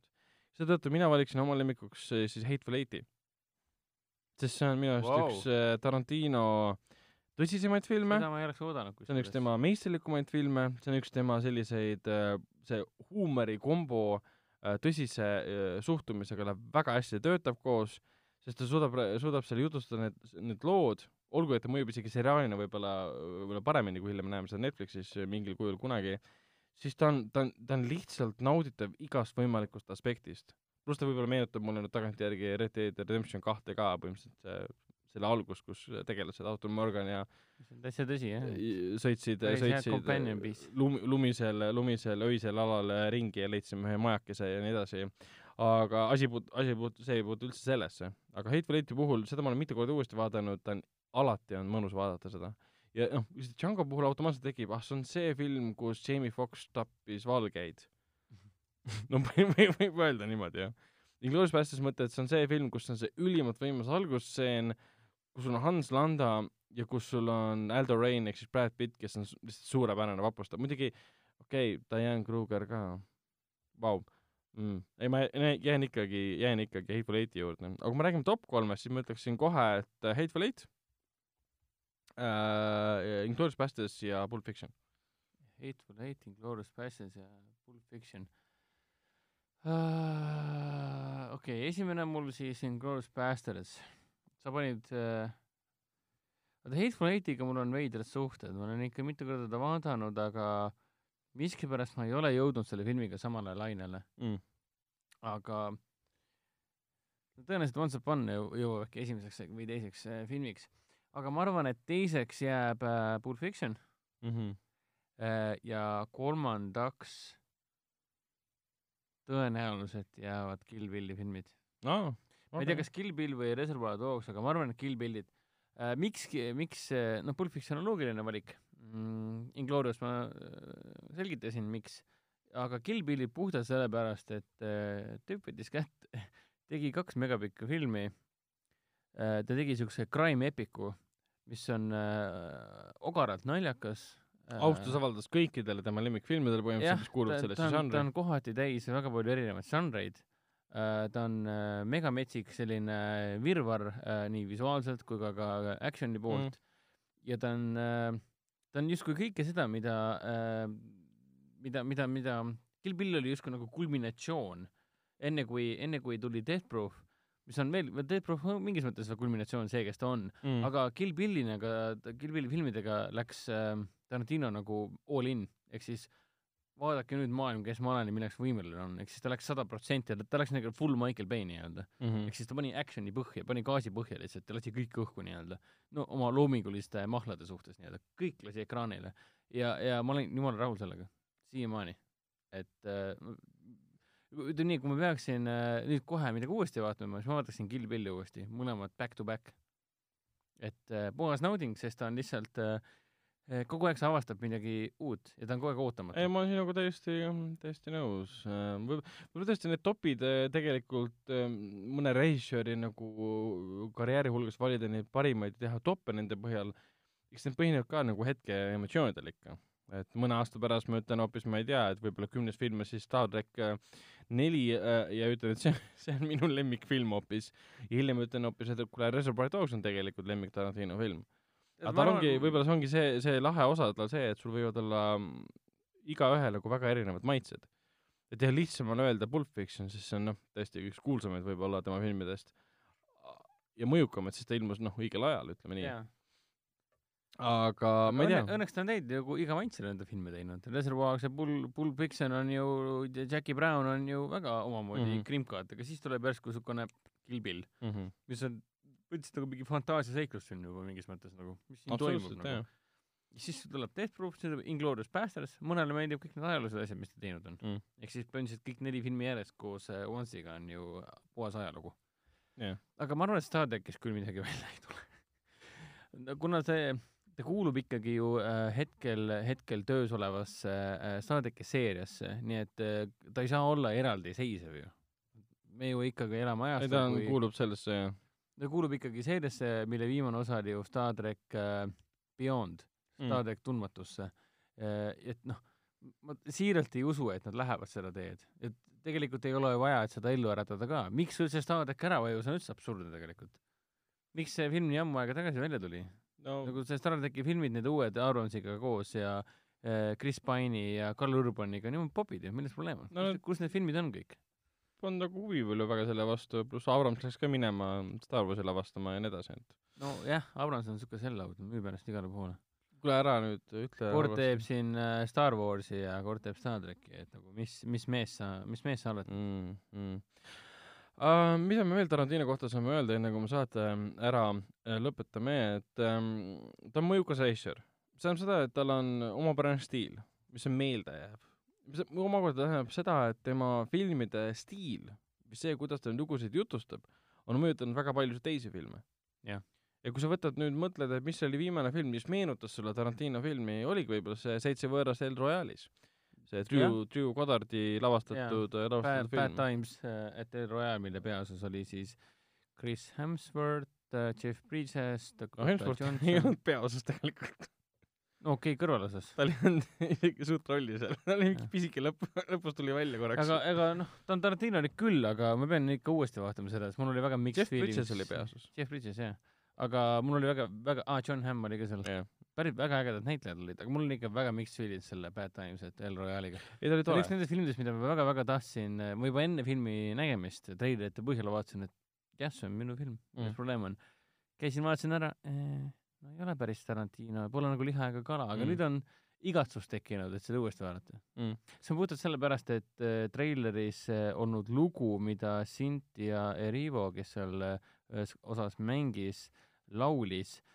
seetõttu mina valiksin oma lemmikuks eh, siis Hateful Eighty. sest see on minu arust wow. üks eh, Tarantino tõsisemaid filme seda ma ei oleks oodanud see on üks tema meisterlikumaid filme, see on üks tema selliseid, see huumorikombo tõsise suhtumisega läheb väga hästi, töötab koos, sest ta suudab, suudab seal jutustada need, need lood, olgu et ta mõjub isegi seriaalina võib-olla, võib-olla paremini, kui hiljem näeme seda Netflixis mingil kujul kunagi, siis ta on, ta on, ta on lihtsalt nauditav igast võimalikust aspektist. pluss ta võib-olla meenutab mulle nüüd tagantjärgi Red Dead Redemption kahte ka põhimõtteliselt see, selle algus, kus tegelased Artur Morgan ja see on täitsa tõsi, jah. Sõitsid, sõitsid lumi, lumisel, lumisel öisel alal ringi ja leidsime ühe majakese ja nii edasi. aga asi puut-, asi puut-, see ei puutu üldse sellesse. aga Hateful Eighti puhul, seda ma olen mitu korda uuesti vaadanud, ta on, alati on mõnus vaadata seda. ja noh, Django puhul automaatselt tekib, ah see on see film, kus Jamie Foxx tappis valgeid. no võib, võib, võib öelda niimoodi, jah. Inglourious Basterds mõte, et see on see film, kus on see ülimalt võimas algusstseen, kus sul on Hans Landa ja kus sul on Aldo Rain ehk siis Brad Pitt, kes on lihtsalt suurepärane vapustav, muidugi okei okay,, Diane Kruger ka, vau mm.. ei, ma jä- jään ikkagi, jään ikkagi Hateful Eighti juurde, aga kui me räägime top kolmest, siis ma ütleksin kohe, et äh, Hateful Eight äh,, Inglourious Basterds ja Pulp Fiction. Hateful Eight, Inglourious Bastards ja Pulp Fiction uh,. okei okay,, esimene mul siis Inglourious Bastards. sa panid uh,, vaata Hateful Eightiga mul on veidrad suhted, ma olen ikka mitu korda teda vaadanud, aga miskipärast ma ei ole jõudnud selle filmiga samale lainele, Mm. aga no tõenäoliselt Once Upon jõu- jõuab äkki esimeseks või teiseks äh, filmiks, aga ma arvan, et teiseks jääb äh, Pulp Fiction Mm -hmm. Äh, ja kolmandaks tõenäoliselt jäävad Kill Billi filmid. No, ma ei tea, kas Kill Bill või Reservoir Dogs, aga ma arvan, et Kill Billid äh,. miks, miks, noh, Pulp Fiction on loogiline valik mm,. Inglorious ma äh, selgitasin, miks, aga Kill Billi puhtalt sellepärast, et äh, tüüp võttis kätte, tegi kaks megapikka filmi äh,. ta tegi siukse crime epicu, mis on äh, ogaralt naljakas äh, austus avaldas kõikidele tema lemmikfilmidele põhimõtteliselt, mis kuuluvad sellesse on, ta žanri on. kohati täis väga palju erinevaid žanreid uh,. ta on uh, megametsik selline virvarr uh, nii visuaalselt kui ka, ka action'i poolt mm. ja ta on uh,, ta on justkui kõike seda, mida uh,, mida, mida, mida Kill Bill oli justkui nagu kulminatsioon enne kui, enne kui tuli Death Proof, mis on veel, Death Proof on mingis mõttes kulminatsioon see, kes ta on Mm. mm., aga Kill Billinaga, Kill Billi filmidega läks äh, Tarantino nagu all in, ehk siis vaadake nüüd maailm, kes ma olen ja milleks võimeline on, ehk siis ta läks sada protsenti, ta läks nagu full Michael Bay nii-öelda. -hmm. ehk siis ta pani action'i põhja, pani gaasi põhja lihtsalt ja lasi kõik õhku nii-öelda. no oma loominguliste mahlade suhtes nii-öelda, kõik lasi ekraanile. ja, ja ma olen jumala rahul sellega, siiamaani. et äh, ütleme nii, kui ma peaksin äh, nüüd kohe midagi uuesti vaatama, siis ma vaataksin Kill Billi uuesti, mõlemad back to back. et äh, puhas nauding, sest ta on lihtsalt äh, kogu aeg sa avastab midagi uut ja ta on kogu aeg ootamatu ei, ma olen sinuga täiesti, täiesti nõus. võib, võib-olla tõesti need topid tegelikult mõne režissööri nagu karjääri hulgas valida neid parimaid ja teha toppe nende põhjal eks need põhinevad ka nagu hetke emotsioonidel ikka. Et mõne aasta pärast ma ütlen hoopis, ma ei tea, et võib-olla kümnes film on siis Star track äh, neli äh, ja ütlen, et see, see on minu lemmikfilm hoopis. ja hiljem ütlen hoopis, et kuule, Reservoir Dogs on tegelikult lemmik Tarantino film. aga tal ongi, võib-olla see ongi see, see lahe osa tal see, et sul võivad olla mm, igaühel nagu väga erinevad maitsed. et jah, lihtsam on öelda Pulp Fiction, sest see on noh, tõesti üks kuulsamaid võib-olla tema filmidest ja mõjukamaid, sest ta ilmus noh, õigel ajal, ütleme nii. jaa. Aga ma ei tea, õnneks ta on teinud nagu iga maitsele enda filme teinud. Reservoir, see Bull, Bull Fiction on ju, Jackie Brown on ju väga omamoodi mm. -hmm. krimkaat, aga siis tuleb järsku niisugune Kill Bill, mm -hmm. mis on põhimõtteliselt nagu mingi fantaasiaseiklusfilm juba mingis mõttes nagu, mis siin toimub nagu ja siis tuleb Death Proof, siis tuleb Inglourious Basterds, mõnele meeldib kõik need ajaloolised asjad, mis ta teinud on Mm. ehk siis põhimõtteliselt kõik neli filmi järjest koos äh, Once'iga on ju puhas ajalugu. jah, aga ma arvan, et Star trackist küll midagi välja ei tule. kuna see, ta kuulub ikkagi ju äh, hetkel, hetkel töös olevasse äh, Star tracki seeriasse, nii et äh, ta ei saa olla eraldiseisev ju. me ju ikkagi elame ei ajastul, ta on, kui kuulub sellesse jah ta kuulub ikkagi seeriasse, mille viimane osa oli ju Star track Beyond, Star mm.. track tundmatusse. et noh, ma siiralt ei usu, et nad lähevad seda teed, et tegelikult ei ole ju vaja, et seda ellu äratada ka, miks üldse Star track ära vajus, on üldse absurdne tegelikult. miks see film nii ammu aega tagasi välja tuli? No nagu see Star tracki filmid, need uued Abramsiga koos ja äh, Chris Pine'i ja Carl Urbaniga, need on popid ju, milles probleem on No kus need filmid on kõik? on nagu huvi palju väga selle vastu, pluss Abrams läks ka minema Star Warsi lavastama ja nii edasi, et nojah, Abrams on niisugune sellaud, müüb ennast igale poole. kuule ära nüüd ütle. kord teeb siin äh, Star Warsi ja kord teeb Star tracki, et nagu mis, mis mees sa, mis mees sa oled? mm,. Mm. Uh, mida me veel Tarantino kohta saame öelda, enne kui me saate ära äh, lõpetame, et um, ta on mõjukas reisijal. see tähendab seda, et tal on omapärane stiil, mis on meeldejääv. mis omakorda tähendab seda, et tema filmide stiil, see, kuidas ta lugusid jutustab, on mõjutanud väga paljusid teisi filme. Jah. ja kui sa võtad nüüd, mõtled, et mis oli viimane film, mis meenutas sulle Tarantino filmi, oligi võib-olla see Seitse võõrast El Royale'is. See Drew, Drew Goddardi lavastatud, Bad, lavastatud Bad film. Times äh, at El Royale, mille peaosas oli siis Chris Hemsworth, Jeff Bridges, no Dakota Hemsworth ei Johnson, olnud peaosas tegelikult, no okei okay,, kõrvalosas. ta ei olnud isegi suurt rolli seal, ta oli mingi pisike lõpp, lõpus tuli välja korraks. aga, ega noh, ta on Tarantinolik küll, aga ma pean ikka uuesti vaatama seda, sest mul oli väga mixed Jeff Bridges oli peaosas. Jeff Bridges, jah. aga mul oli väga, väga, aa, John Hamm oli ka seal. jah, päris väga ägedad näitlejad olid, aga mul oli ikka väga mixed feelid selle Bad Times at El Royale'iga. ei ta oli oli üks tore. nendest filmidest, mida ma väga-väga tahtsin, ma juba enne filmi nägemist treilerite põhjal vaatasin, et jah, see on minu film, Mm. probleem on. käisin, vaatasin ära eh,, no ei ole päris Tarantino, pole nagu liha ega kala, aga Mm. nüüd on igatsus tekkinud, et seda uuesti vaadata Mm. see on puhtalt sellepärast, et äh, treileris äh, olnud lugu, mida Cynthia Erivo, kes seal äh, osas mängis, laulis äh,,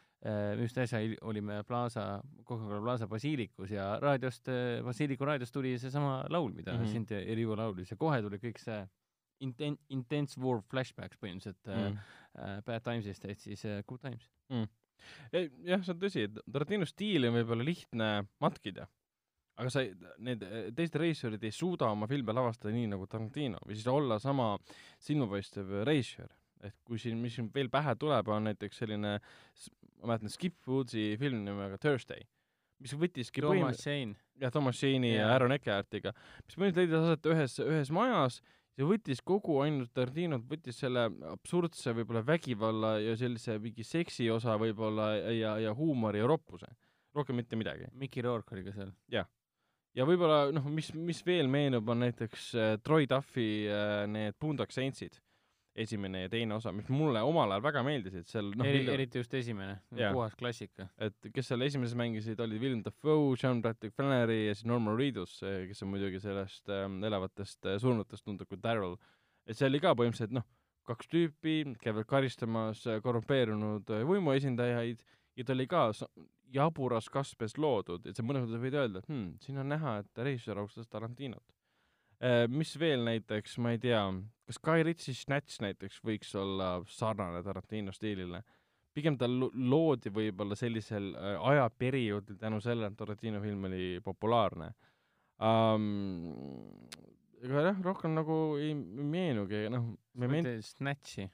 just äsja olime Plaza, Coca-Cola Plaza Basiilikus ja raadiost äh,, Basiiliku raadiost tuli seesama laul, mida mm. -hmm. Cynthia Erivo laulis ja kohe tuli kõik see inten-, intense war flashbacks põhimõtteliselt mm. Mm. äh, Bad Timesist ehk siis äh, Good Times. Ei, jah, see on tõsi, et Tarantino stiili on võib-olla lihtne matkida, aga sa need teised režissöörid ei suuda oma filme lavastada nii nagu Tarantino või siis olla sama silmapaistev režissöör. Et kui siin, mis siin veel pähe tuleb, on näiteks selline, ma mäletan Skip Woodsi film nimega Thursday, mis võttiski Thomas Jane. jah, Thomas Shane'i ja Jaa. Aaron Eckhartiga, mis põhimõtteliselt leidis aset ühes, ühes majas ja võttis kogu ainult Tarantino, võttis selle absurdse võib-olla vägivalla ja sellise mingi seksi osa võib-olla ja, ja huumori ja roppuse. rohkem mitte midagi. Mickey Rourke oli ka seal. ja võib-olla noh, mis, mis veel meenub, on näiteks äh, Troy Duffy äh, need Boondock Saints'id, esimene ja teine osa, mis mulle omal ajal väga meeldisid, seal noh no,, Eri, eriti just esimene, puhas klassika. et kes seal esimeses mängisid, olid Willem Dafoe, Sean Patrick Flannery ja siis Norman Reedus, kes on muidugi sellest ähm, elavatest äh, surnutest tuntud kui Daryl. et see oli ka põhimõtteliselt noh, kaks tüüpi käivad karistamas äh, korrumpeerunud äh, võimuesindajaid ja ta oli ka jaburas kasves loodud, et sa mõnes mõttes võid öelda, et hmm, siin on näha, et režissöör austas Tarantinot. Mis veel näiteks, ma ei tea, kas Guy Ritchie Snatch näiteks võiks olla sarnane Tarantino stiilile? pigem ta lo- loodi võib-olla sellisel äh, ajaperioodil tänu sellele, et Tarantino film oli populaarne um,. ega jah, rohkem nagu ei meenugi, noh, Snatchi,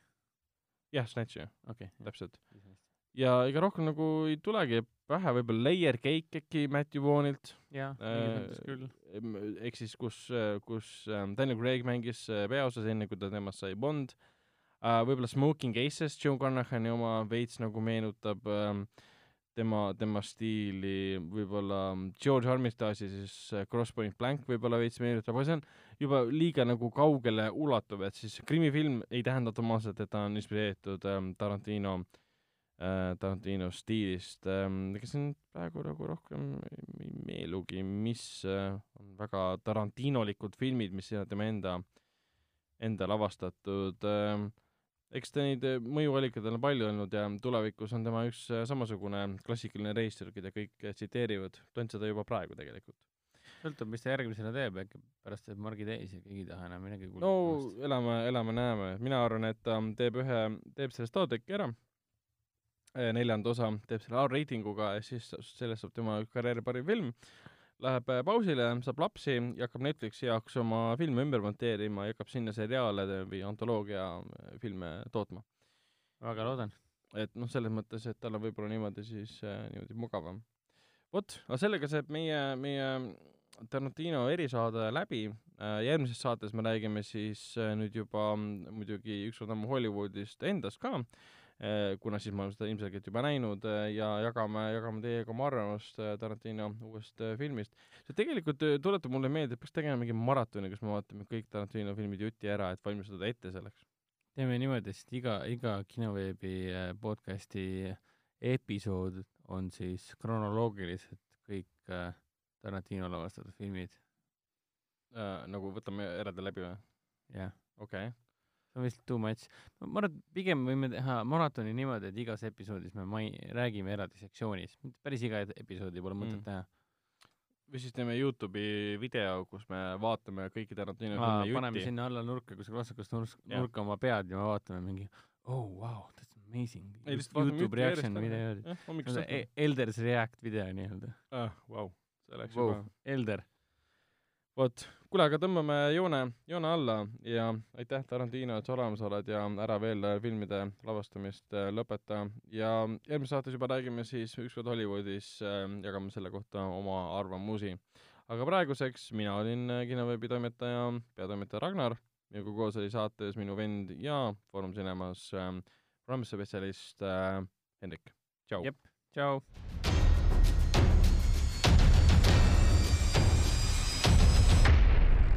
jah, Snatch jah, okei okay.. täpselt. Ja ega rohkem nagu ei tulegi pähe, võib-olla Layer Cake äkki Matthew Vaughtonilt, jah, Äh, küll. ehk siis kus, kus ähm, Daniel Craig mängis äh, peaosas, enne kui ta temast sai Bond uh,. võib-olla Smoking Aces, Joe Carnahan'i oma veits nagu meenutab ähm, tema, tema stiili, võib-olla George Armitage'i siis äh, Cross Point Blank võib-olla veits meenutab, aga see on juba liiga nagu kaugele ulatuv, et siis krimifilm ei tähenda automaatselt, et ta on inspireeritud ähm, Tarantino äh, Tarantino stiilist ähm,. ega siin praegu nagu rohkem ei meenugi, mis äh, on väga Tarantinolikud filmid, mis on tema enda, enda lavastatud ähm,. eks ta neid äh, mõjuallikaid on palju olnud ja tulevikus on tema üks äh, samasugune klassikaline reisijal, keda kõik äh, tsiteerivad, ta on seda juba praegu tegelikult. sõltub, mis ta järgmisena teeb, äkki pärast teeb Margi Teisi keegi ei taha enam midagi no elame, elame-näeme, mina arvan, et ta teeb ühe, teeb selle Star tracki ära, neljanda osa, teeb selle R-reitinguga ja siis sellest saab tema karjääri parim film, läheb äh, pausile, saab lapsi ja hakkab Netflixi jaoks oma filme ümber monteerima ja hakkab sinna seriaale või antoloogia äh, filme tootma. väga loodan. et noh, selles mõttes, et tal on võib-olla niimoodi siis äh, niimoodi mugavam. vot, aga sellega saab meie, meie Tarantino erisaade läbi äh,. järgmises saates me räägime siis äh, nüüd juba mm, muidugi ükskord ammu Hollywoodist endast ka äh,, kuna siis me oleme seda ilmselgelt juba näinud äh, ja jagame, jagame teiega oma arvamust äh, Tarantino uuest filmist. see tegelikult tuletab mulle meelde, et peaks tegema mingi maratoni, kus me vaatame kõik Tarantino filmid juti ära, et valmistada ette selleks. teeme niimoodi, sest iga, iga kinoveebi podcasti episood on siis kronoloogiliselt kõik Tarantino lavastatud filmid. Äh, nagu võtame eraldi läbi või? jah, okei okay.. See on vist too much. ma arvan, et pigem võime teha maratoni niimoodi, et igas episoodis me mai-, räägime eraldi sektsioonis. päris iga episoodi pole mõtet Mm. teha. või siis teeme Youtube'i video, kus me vaatame kõiki Tarantino filme paneme jutti. sinna alla nurka, kus vasakust nurk, nurka oma pead ja me vaatame mingi oh wow, that's amazing. Youtube reaction video. ära. jah, hommikust see õhtuni. e- Elders React video nii-öelda ah,. Vau, see läks wow. juba.. Elder, vot, kuule, aga tõmbame joone, joone alla ja aitäh, Tarantino, et sa olemas oled ja ära veel äh, filmide lavastamist äh, lõpeta ja järgmises saates juba räägime siis Ükskord Hollywoodis äh,, jagame selle kohta oma arvamusi. aga praeguseks mina olin äh, kinoveebi toimetaja, peatoimetaja Ragnar, minuga koos oli saates minu vend ja Foorum Cinemas äh, programmispetsialist äh, Hendrik. tšau. Jep. tšau.